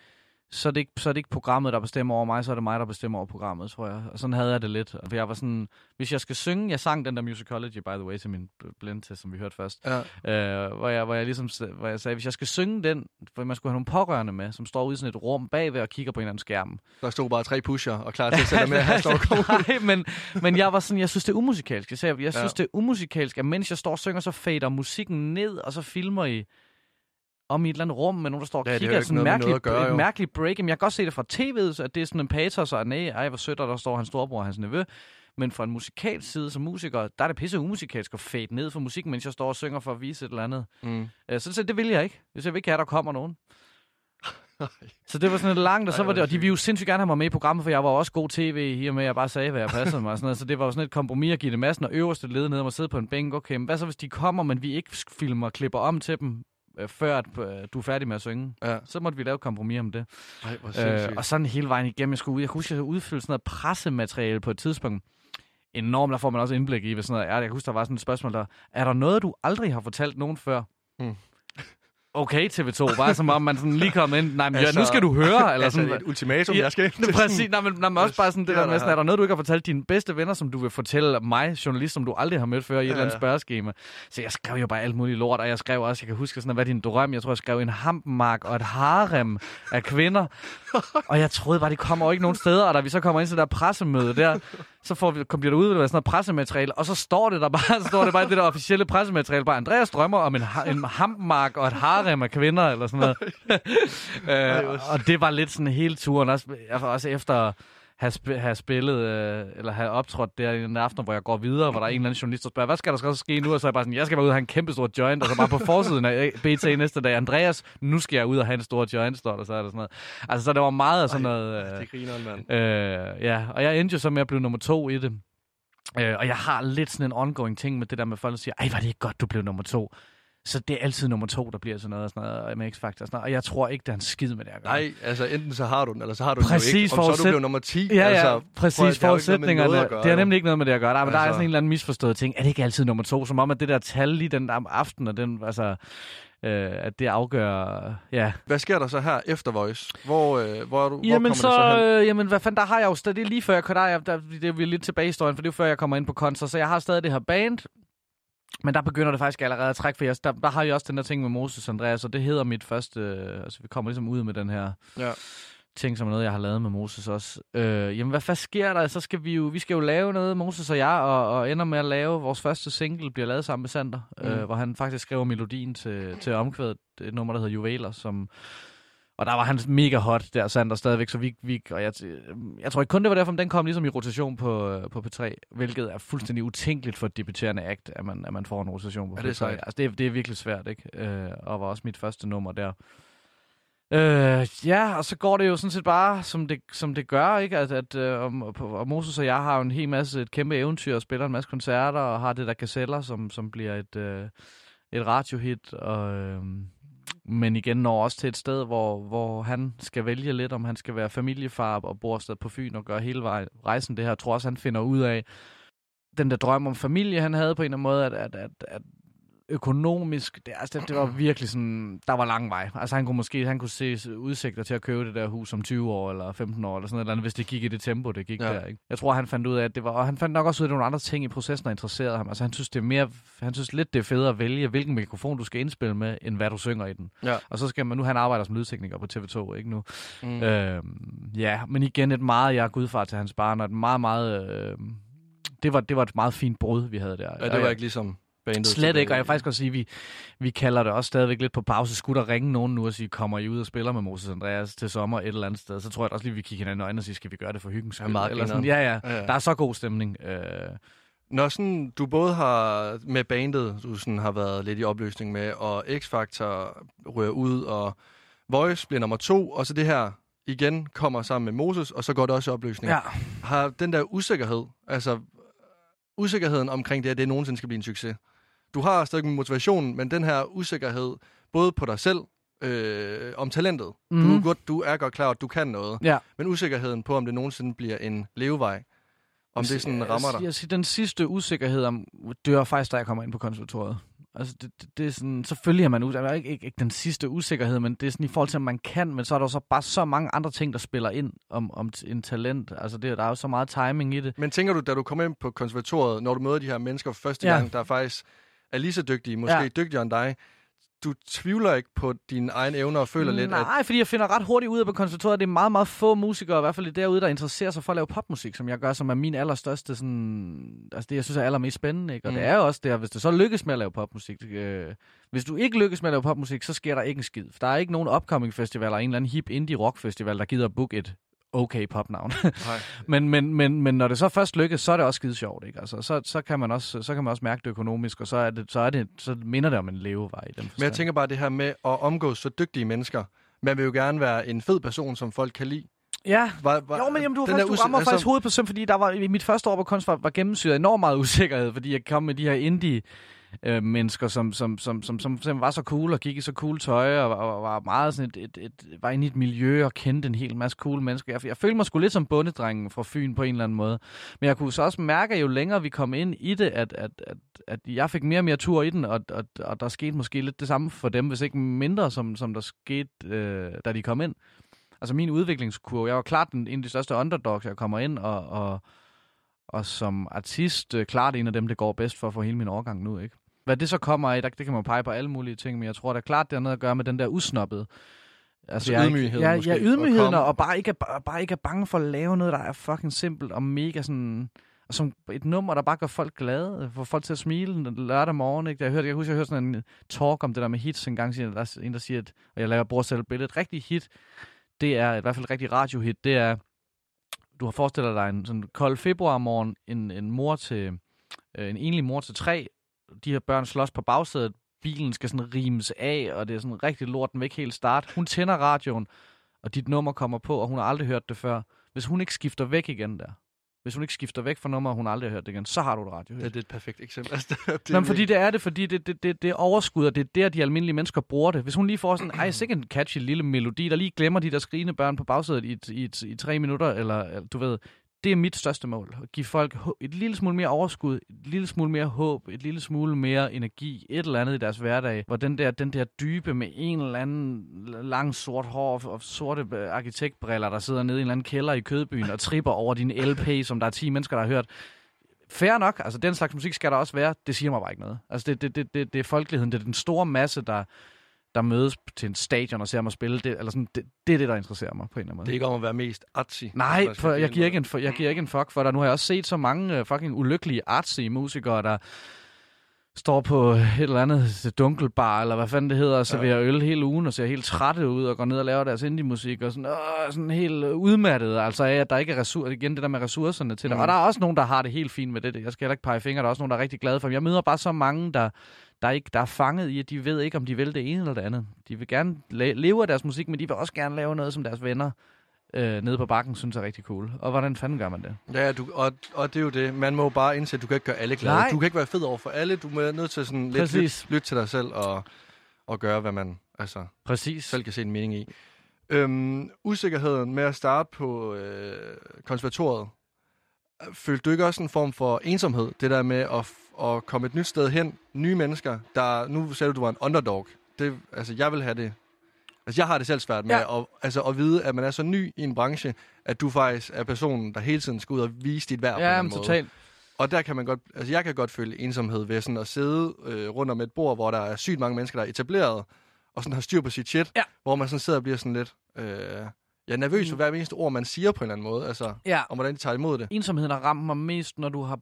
så er det, ikke, så er det ikke programmet, der bestemmer over mig, så er det mig, der bestemmer over programmet, tror jeg. Og sådan havde jeg det lidt. For jeg var sådan, hvis jeg skal synge, jeg sang den der Musicology, by the way, til min bl- blindtest, som vi hørte først, Ja. øh, hvor, jeg, hvor jeg ligesom hvor jeg sagde, hvis jeg skal synge den, for man skulle have nogle pårørende med, som står ude i sådan et rum bagved og kigger på en anden skærm. Der stod bare tre pusher og klar til at sætte med. Her står. Nej, men, men jeg var sådan, jeg synes, det er umusikalsk. Jeg, sagde, jeg synes, Ja. det er umusikalsk, at mens jeg står og synger, så fader musikken ned, og så filmer I om i et eller andet rum med nogen, der står og Ja, det kigger. jo ikke sådan en noget noget mærkelig, at gøre, et jo. mærkeligt break. Jamen, jeg kan godt se det fra tv'et, at det er sådan en patos, og nej, ej, hvor sødt, og der står hans storebror og hans nevø. Men fra en musikalsk side som musiker, der er det pisse umusikalsk at fade ned for musikken, mens jeg står og synger for at vise et eller andet. Mm. Øh, Så, så det vil jeg ikke. Hvis jeg vil ikke have, at der kommer nogen. Så det var sådan lidt langt, og så var det, og de ville jo sindssygt gerne have mig med i programmet, for jeg var også god tv, i og med, at jeg bare sagde, hvad jeg passede mig. Og sådan noget. Så det var jo sådan et kompromis at give det massen, og øverste led ned og sidde på en bænk. Okay, men hvad så, hvis de kommer, men vi ikke filmer og klipper om til dem, øh, før at, øh, du er færdig med at synge? Ja. Så måtte vi lave kompromis om det. Ej, hvor Øh, og sådan hele vejen igennem. Jeg, skulle ud. jeg kunne huske, at jeg udfyldte sådan noget pressemateriale på et tidspunkt. Enormt, der får man også indblik i, hvad sådan noget er. Jeg kan huske, der var sådan et spørgsmål der. Er der noget, du aldrig har fortalt nogen før? Hmm. Okay, TV2. Bare som om man sådan lige kom ind. Nej, men Altså- ja, nu skal du høre. Eller altså, sådan, et ultimatum, Ja, jeg skal er præcis. Nej, men, nej, men også bare sådan det der med, sådan, er der noget, du ikke har fortalt dine bedste venner, som du vil fortælle mig, journalist, som du aldrig har mødt før i et Ja, eller andet spørgeskema. Så jeg skrev jo bare alt muligt lort, og jeg skrev også, jeg kan huske sådan, hvad din drøm? Jeg tror, jeg skrev en hampenmark og et harem af kvinder. og jeg troede bare, det kommer jo ikke nogen steder, og da vi så kommer ind til det der pressemøde der, så får vi, bliver der udleveret sådan noget pressemateriale, og så står det der bare, så står det bare det der officielle pressemateriale, bare Andreas drømmer om en, ha- en hampenmark og et harem af kvinder, eller sådan noget. øh, og det var lidt sådan hele turen, også, også efter have, sp- have spillet, øh, eller have optrådt der i en aften, hvor jeg går videre, hvor der er en eller anden journalist, der spørger, hvad skal der så ske nu? Og så er jeg bare sådan, jeg skal bare ud og have en kæmpe stor joint, og så bare på forsiden af BT næste dag, Andreas, nu skal jeg ud og have en stor joint, står der, så er der sådan noget. Altså, så det var meget af sådan noget... Øh, Det griner mand. Øh, ja, og jeg endte jo så med at blive nummer to i det. Øh, og jeg har lidt sådan en ongoing ting med det der med folk, der siger, ej, var det ikke godt, du blev nummer to. Så det er altid nummer to, der bliver sådan noget, og sådan noget med X-Factor. og Sådan noget. Og jeg tror ikke, der er en skid med det at gøre. Nej, altså enten så har du den, eller så har du den jo Præcis, ikke. Om så er du forudsæt- blev nummer 10. Ja, ja, altså, præcis. prøv Forudsætningerne, noget gøre, det jo. nemlig ikke noget med det at gøre. Nej, men der er Altså- sådan en eller anden misforstået ting. Er det ikke altid nummer to? Som om, at det der tal lige den aften, og den, altså, øh, at det afgør... Ja, Hvad sker der så her efter Voice? Hvor, øh, hvor, er du, hvor Jamen kommer så, det så hen? øh, jamen hvad fanden, der har jeg jo stadig, det er lige før jeg, der, er jeg- der, det er vi lidt tilbage i historien, for det er før jeg kommer ind på koncert, så jeg har stadig det her band, men der begynder det faktisk allerede at trække, for jeg, der, der har jeg også den der ting med Moses Andreas, og det hedder mit første, øh, altså vi kommer ligesom ud med den her Ja. ting, som er noget, jeg har lavet med Moses også. Øh, jamen hvad, hvad sker der? Så skal vi jo, vi skal jo lave noget, Moses og jeg, og, og ender med at lave, vores første single bliver lavet sammen med Sander, mm. øh, Mm. hvor han faktisk skriver melodien til, til omkvædet, et nummer, der hedder Juveler, som og der var han mega hot der, Sander, stadigvæk, så vi, vi og jeg, jeg tror ikke kun det var derfor, men den kom ligesom i rotation på, øh, på P3, hvilket er fuldstændig utænkeligt for et debuterende act, at man, at man får en rotation på Ja, det er P3. sejt. Altså, det, er, det er virkelig svært, ikke? Øh, og var også mit første nummer der. Øh, ja, og så går det jo sådan set bare, som det, som det gør, ikke? At, at øh, og, og Moses og jeg har jo en hel masse, et kæmpe eventyr, og spiller en masse koncerter, og har det der kassetter, som, som bliver et, øh, et radiohit, og, øh, men igen når også til et sted, hvor, hvor han skal vælge lidt, om han skal være familiefar og bor stadig på Fyn og gøre hele vej, rejsen det her. Jeg tror også, han finder ud af, den der drøm om familie, han havde på en eller anden måde, at, at, at, at økonomisk, det, altså, det, det var virkelig sådan, der var lang vej. Altså han kunne måske, han kunne se udsigter til at købe det der hus om 20 år eller 15 år eller sådan noget, hvis det gik i det tempo, det gik Ja. der. Ikke? Jeg tror, han fandt ud af, at det var, og han fandt nok også ud af, at nogle andre ting i processen, der interesserede ham. Altså han synes, det er mere, han synes lidt, det er federe at vælge, hvilken mikrofon du skal indspille med, end hvad du synger i den. Ja. Og så skal man, nu han arbejder som lydtekniker på TV2, ikke nu? Mm. Øhm, ja, men igen et meget, jeg er gudfar til hans barn, og et meget, meget, øh, det, var, det var et meget fint brud, vi havde der. ja, det var ikke ligesom bandet. Slet tilbage ikke, og jeg vil faktisk også sige, at vi, vi kalder det også stadigvæk lidt på pause. Skulle der ringe nogen nu og sige, kommer I ud og spiller med Moses Andreas til sommer et eller andet sted, så tror jeg også lige, vi kigger hinanden i øjnene og siger, skal vi gøre det for hyggens Ja, skyld? meget eller sådan, ja, Ja, ja. der er så god stemning. Øh, Når sådan, du både har med bandet, du sådan har været lidt i opløsning med, og X-Factor rører ud, og Voice bliver nummer to, og så det her igen kommer sammen med Moses, og så går det også i opløsning. ja. Har den der usikkerhed, altså usikkerheden omkring det, at det nogensinde skal blive en succes. Du har stadig motivation, men den her usikkerhed, både på dig selv, øh, om talentet. Mm. Du, er Mhm. godt, du er godt klar, at du kan noget, ja. men usikkerheden på, om det nogensinde bliver en levevej, om det sådan rammer dig. Jeg siger, den sidste usikkerhed om, dør faktisk, da jeg kommer ind på konservatoriet. Altså, det, det, det er sådan, selvfølgelig er man ud, ikke, ikke, ikke den sidste usikkerhed, men det er sådan i forhold til, om man kan, men så er der så bare så mange andre ting, der spiller ind om, om en talent. Altså, det, der er jo så meget timing i det. Men tænker du, da du kommer ind på konservatoriet, når du møder de her mennesker for første Ja. gang, der faktisk er lige så dygtige, måske Ja. dygtigere end dig, du tvivler ikke på dine egne evner og føler lidt, at Nej, fordi jeg finder ret hurtigt ud af på konservatoriet, at det er meget, meget få musikere, i hvert fald derude, der interesserer sig for at lave popmusik, som jeg gør, som er min allerstørste, sådan, altså det, jeg synes er allermest spændende. Ikke? Og Mm. det er jo også det, hvis det så lykkes med at lave popmusik. Øh, hvis du ikke lykkes med at lave popmusik, så sker der ikke en skid. For der er ikke nogen upcoming festival eller en eller anden hip indie rock festival, der gider at booke et okay popnavn. men, men, men, men når det så først lykkes, så er det også skide sjovt, ikke? Altså, så, så, kan man også, så kan man også mærke det økonomisk, og så, er det, så, er det, så minder det om en levevej i den Men jeg tænker bare det her med at omgås så dygtige mennesker. Man vil jo gerne være en fed person, som folk kan lide. Ja, Var, var, Jo, men jamen, du, faktisk, du rammer altså... faktisk hovedet på søm, fordi der var, i mit første år på kunst var, var gennemsyret enormt meget usikkerhed, fordi jeg kom med de her indie øh, mennesker, som, som, som, som, som, som var så cool og gik i så cool tøj og, og, var meget sådan et, et, et, var inde i et miljø og kendte en hel masse cool mennesker. Jeg, jeg følte mig sgu lidt som bundedrengen fra Fyn på en eller anden måde. Men jeg kunne så også mærke, jo længere vi kom ind i det, at, at, at, at jeg fik mere og mere tur i den, og, og, og der skete måske lidt det samme for dem, hvis ikke mindre, som, som der skete, øh, da de kom ind altså min udviklingskurve, jeg var klart den, en af de største underdogs, jeg kommer ind, og, og, og som artist øh, klart en af dem, det går bedst for at få hele min overgang nu, ikke? Hvad det så kommer af, der, det kan man pege på alle mulige ting, men jeg tror da klart, det har noget at gøre med den der usnoppede. Altså ikke- ydmygheden ja, måske, Ja, ydmygheden, og, og bare, ikke er, bare- bare ikke er bange for at lave noget, der er fucking simpelt og mega sådan... Og som et nummer, der bare gør folk glade, får folk til at smile lørdag morgen. Ikke? Jeg, hørte, jeg husker, jeg hørte sådan en talk om det der med hits en gang, der er en, der siger, at, og jeg laver bruger selv et billede, et rigtigt hit, det er i hvert fald et rigtigt radiohit, det er, du har forestillet dig en sådan kold februarmorgen, en, en mor til, øh, en enlig mor til tre, de her børn slås på bagsædet, bilen skal sådan rimes af, og det er sådan rigtig lort, den vil ikke helt starte. Hun tænder radioen, og dit nummer kommer på, og hun har aldrig hørt det før. Hvis hun ikke skifter væk igen der, hvis hun ikke skifter væk fra nummer, og hun aldrig har hørt det igen, så har du et radiohit. Ja, det er et perfekt eksempel. Altså, det, Nå, men fordi det er det, fordi det, det, det, det er overskud, og det er der, de almindelige mennesker bruger det. Hvis hun lige får sådan, ej, sikkert en catchy lille melodi, der lige glemmer de der skrigende børn på bagsædet i, i, i, i tre minutter, eller du ved, det er mit største mål. At give folk et lille smule mere overskud, et lille smule mere håb, et lille smule mere energi, et eller andet i deres hverdag, hvor den der, den der dybe med en eller anden lang sort hår og sorte øh, arkitektbriller, der sidder nede i en eller anden kælder i Kødbyen og tripper over din LP, som der er 10 mennesker, der har hørt, Fair nok, altså den slags musik skal der også være. Det siger mig bare ikke noget. Altså det, det, det, det, det er folkeligheden, det er den store masse, der, der mødes til en stadion og ser mig spille. Det, eller sådan, det, det er det, der interesserer mig på en eller anden måde. det er ikke om at være mest artsy. Nej, skal for jeg, giver ikke en, for, jeg giver ikke en fuck for dig. Nu har jeg også set så mange uh, fucking ulykkelige artsy musikere, der står på et eller andet dunkelbar, eller hvad fanden det hedder, og serverer øl hele ugen, og ser helt trætte ud, og går ned og laver deres indie-musik, og sådan, åh, sådan helt øh, udmattet, altså af, at der ikke er ressourcer, igen det der med ressourcerne til det. Mm. Og der er også nogen, der har det helt fint med det. Jeg skal heller ikke pege fingre, der er også nogen, der er rigtig glade for dem. Jeg møder bare så mange, der, der, ikke, der er fanget i, at de ved ikke, om de vil det ene eller det andet. De vil gerne la- leve af deres musik, men de vil også gerne lave noget, som deres venner øh, nede på bakken synes er rigtig cool. Og hvordan fanden gør man det? Ja, du, og, og det er jo det. Man må jo bare indse, at du kan ikke gøre alle glade. Nej. Du kan ikke være fed over for alle. Du er nødt til sådan lidt lytte lyt til dig selv og, og gøre, hvad man altså, Præcis. selv kan se en mening i. Øhm, usikkerheden med at starte på øh, konservatoriet. Følte du ikke også en form for ensomhed? Det der med at, at komme et nyt sted hen, nye mennesker, der, nu sagde du, du var en underdog. Det, altså, jeg vil have det. Altså, jeg har det selv svært med Ja. at, altså, at vide, at man er så ny i en branche, at du faktisk er personen, der hele tiden skal ud og vise dit værd på en Ja, eller men anden måde. totalt. Og der kan man godt, altså jeg kan godt føle ensomhed ved sådan at sidde øh, rundt om et bord, hvor der er sygt mange mennesker, der er etableret, og sådan har styr på sit shit, Ja. hvor man sådan sidder og bliver sådan lidt, øh, ja, nervøs for hver eneste ord, man siger på en eller anden måde, altså, Ja, om hvordan de tager imod det. ensomheden har ramt mig mest, når, du har,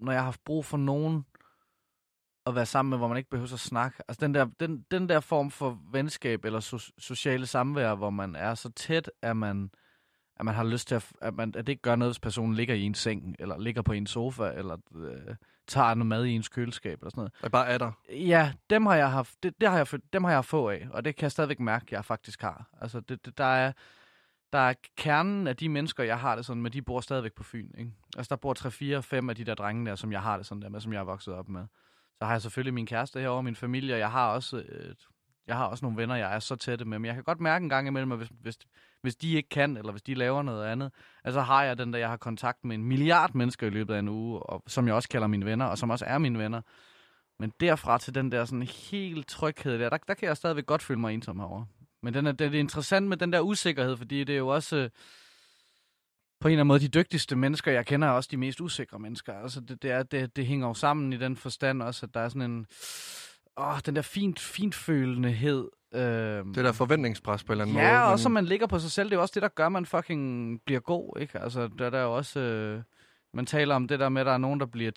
når jeg har haft brug for nogen at være sammen med, hvor man ikke behøver at snakke. Altså den der, den, den der form for venskab eller so, sociale samvær, hvor man er så tæt, at man, at man har lyst til, at, at, man, at det ikke gør noget, hvis personen ligger i en seng, eller ligger på en sofa, eller øh, tager noget mad i ens køleskab, eller sådan noget. Jeg bare er der. Ja, dem har jeg haft, det, det har jeg, dem har jeg få af, og det kan jeg stadigvæk mærke, jeg faktisk har. Altså, det, det, der er, der er kernen af de mennesker, jeg har det sådan med, de bor stadigvæk på Fyn, ikke? Altså, der bor 3, 4, 5 af de der drenge der, som jeg har det sådan der med, som jeg er vokset op med. Så har jeg selvfølgelig min kæreste herovre, min familie, og jeg har også, øh, jeg har også nogle venner, jeg er så tætte med, men jeg kan godt mærke en gang imellem, at hvis, hvis, hvis de ikke kan, eller hvis de laver noget andet, altså har jeg den der, jeg har kontakt med en milliard mennesker i løbet af en uge, og, som jeg også kalder mine venner, og som også er mine venner. Men derfra til den der sådan helt tryghed der, der, der kan jeg stadigvæk godt føle mig ensom herovre. Men den er, det er interessant med den der usikkerhed, fordi det er jo også øh, på en eller anden måde de dygtigste mennesker, jeg kender, er også de mest usikre mennesker. Altså det, det, er, det, det hænger jo sammen i den forstand også, at der er sådan en, åh, den der fint, fintfølendehed. Øh, Det der forventningspres på en eller anden måde. Ja, og men- så man ligger på sig selv, det er jo også det, der gør, at man fucking bliver god, ikke? Altså, der, der er jo også... Øh, man taler om det der med, at der er nogen, der bliver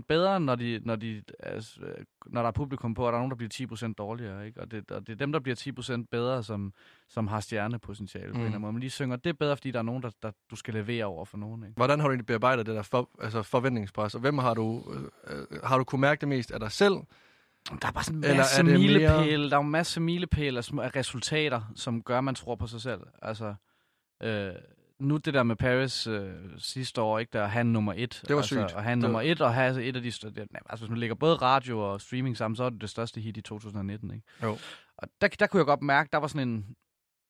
10% bedre, når, de, når, de, altså, når der er publikum på, og der er nogen, der bliver 10% dårligere, ikke? Og det, og det er dem, der bliver 10% bedre, som, som har stjernepotentiale mm. på en eller anden måde. Man lige synger, det er bedre, fordi der er nogen, der, der du skal levere over for nogen, ikke? Hvordan har du egentlig bearbejdet det der for, altså forventningspres, og hvem har du, øh, øh, har du kunne mærke det mest af dig selv? Der er bare sådan en masse det mere- milepæle, der er jo en masse milepæle af, af resultater, som gør, at man tror på sig selv. Altså, øh, nu det der med Paris øh, sidste år, ikke, der han nummer et. Det var altså, sygt. Og han nummer et, og have et af de største... Altså, hvis man lægger både radio og streaming sammen, så er det det største hit i 2019, ikke? Jo. Og der, der kunne jeg godt mærke, der var sådan en...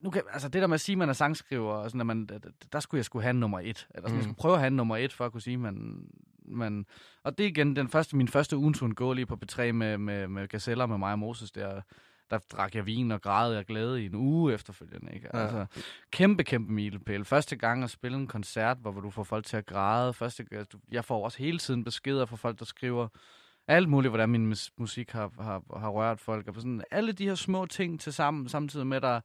Nu kan, altså det der med at sige, at man er sangskriver, og sådan, at man, der, skulle jeg skulle have nummer et. Eller sådan, mm. jeg skulle prøve at have nummer et, for at kunne sige, man, man... Og det er igen den første, min første ugentur gå lige på B3 med, med, med Gazeller med mig og Moses der. Der drak jeg vin og græd af glæde i en uge efterfølgende. Ikke? Ja. Altså, kæmpe, kæmpe milepæl. Første gang at spille en koncert, hvor du får folk til at græde. Første, du- jeg får også hele tiden beskeder fra folk, der skriver alt muligt, hvordan min mus- musik har, har, har rørt folk. Og sådan, alle de her små ting til sammen, samtidig med, der,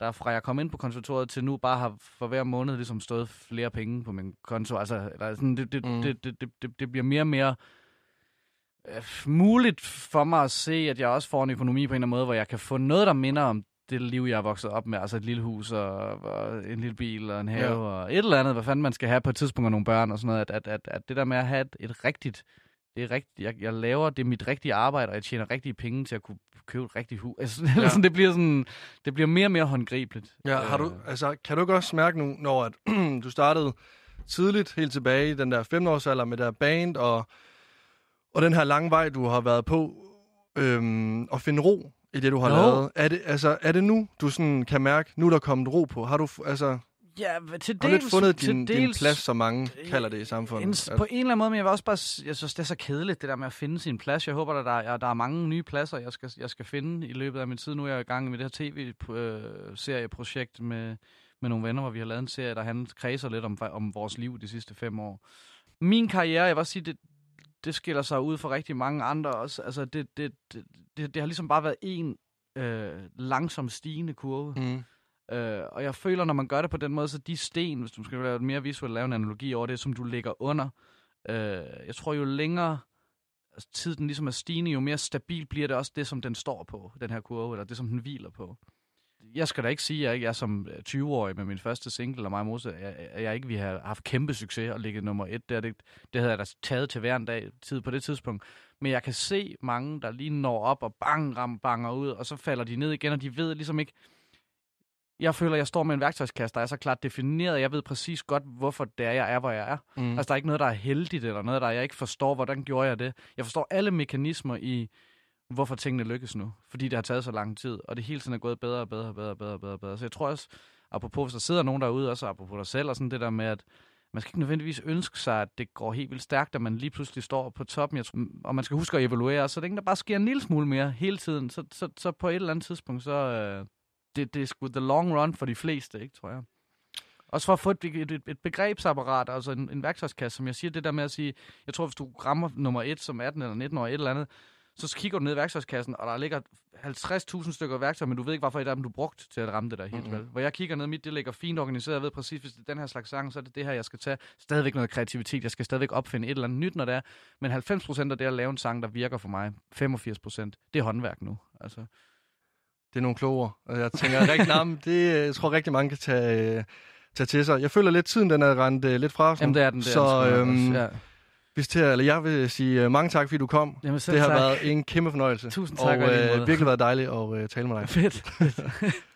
der fra jeg kom ind på konservatoriet til nu bare har for hver måned ligesom stået flere penge på min konto. Altså, eller sådan, det, det, mm. det, det, det, det, det bliver mere og mere øh, muligt for mig at se, at jeg også får en økonomi på en eller anden måde, hvor jeg kan få noget, der minder om det liv, jeg er vokset op med. Altså et lille hus og, og en lille bil og en have Ja. og et eller andet, hvad fanden man skal have på et tidspunkt og nogle børn og sådan noget. At, at, at, at det der med at have et, et rigtigt det er rigtigt. Jeg, jeg laver det er mit rigtige arbejde, og jeg tjener rigtige penge til at kunne købe et rigtigt hus. Altså, Ja. sådan, det bliver sådan, det bliver mere og mere håndgribeligt. Ja, har du, Øh, altså, kan du ikke også mærke nu, når at, du startede tidligt, helt tilbage i den der 15-årsalder med der band, og, og den her lange vej, du har været på, øhm, at finde ro i det, du har Jo. lavet. Er det, altså, er det nu, du sådan kan mærke, nu er der kommet ro på? Har du, altså, Ja, til har du lidt dels, fundet din, din dels, plads, som mange kalder det i en, samfundet? på en eller anden måde, men jeg vil også bare, jeg synes, det er så kedeligt, det der med at finde sin plads. Jeg håber, at der, er, der er mange nye pladser, jeg skal, jeg skal finde i løbet af min tid. Nu er jeg i gang med det her tv-serieprojekt med, med nogle venner, hvor vi har lavet en serie, der handler, kredser lidt om, om vores liv de sidste fem år. Min karriere, jeg vil også sige, det, det skiller sig ud for rigtig mange andre også. Altså, det, det, det, det, det har ligesom bare været en øh, langsom stigende kurve. Mm. Øh, og jeg føler, når man gør det på den måde, så de sten, hvis du skal lave mere visuelt, lave en analogi over det, som du lægger under, øh, jeg tror jo længere altså, tid den ligesom er stigende, jo mere stabil bliver det også det, som den står på, den her kurve, eller det, som den hviler på. Jeg skal da ikke sige, at jeg, ikke er som øh, 20-årig med min første single, og mig Mose, at jeg, ikke vi har haft kæmpe succes og ligget nummer et. Der, det, det havde jeg da taget til hver en dag tid på det tidspunkt. Men jeg kan se mange, der lige når op og bang, ram, banger ud, og så falder de ned igen, og de ved ligesom ikke, jeg føler, at jeg står med en værktøjskasse, der er så klart defineret. Jeg ved præcis godt, hvorfor det er, jeg er, hvor jeg er. Mm. Altså, der er ikke noget, der er heldigt, eller noget, der jeg ikke forstår, hvordan gjorde jeg det. Jeg forstår alle mekanismer i, hvorfor tingene lykkes nu. Fordi det har taget så lang tid, og det hele tiden er gået bedre og bedre og bedre og bedre og bedre, bedre. Så jeg tror også, apropos, hvis der sidder nogen derude, også apropos dig selv, og sådan det der med, at, man skal ikke nødvendigvis ønske sig, at det går helt vildt stærkt, at man lige pludselig står på toppen. Jeg tror, og man skal huske at evaluere, så længe der bare sker en lille smule mere hele tiden, så, så, så på et eller andet tidspunkt, så øh, det, det er sgu the long run for de fleste, ikke, tror jeg. Også for at få et, et, et, et begrebsapparat, altså en, en værktøjskasse, som jeg siger, det der med at sige, jeg tror, hvis du rammer nummer et som 18 eller 19 år et eller andet, så kigger du ned i værktøjskassen, og der ligger 50.000 stykker værktøj, men du ved ikke, hvorfor et af dem du brugt til at ramme det der helt Mhm. vel. Hvor jeg kigger ned, mit det ligger fint organiseret, jeg ved præcis, hvis det er den her slags sang, så er det det her, jeg skal tage. Stadigvæk noget kreativitet, jeg skal stadigvæk opfinde et eller andet nyt, når det er. Men 90% af det at lave en sang, der virker for mig, 85%, det er håndværk nu. Altså, Det er nogle kloge ord. Og jeg tænker, rigtig, men det, jeg tror rigtig mange kan tage, øh, tage til sig. Jeg føler lidt, tiden den er rendt øh, lidt fra os jamen det er den, det er Så, den nok øhm, også, ja. Vi skal til, eller jeg vil sige uh, mange tak, fordi du kom. Jamen Det har tak. været en kæmpe fornøjelse. Tusind tak, og øh, måde. virkelig været dejligt at uh, tale med dig. Fedt.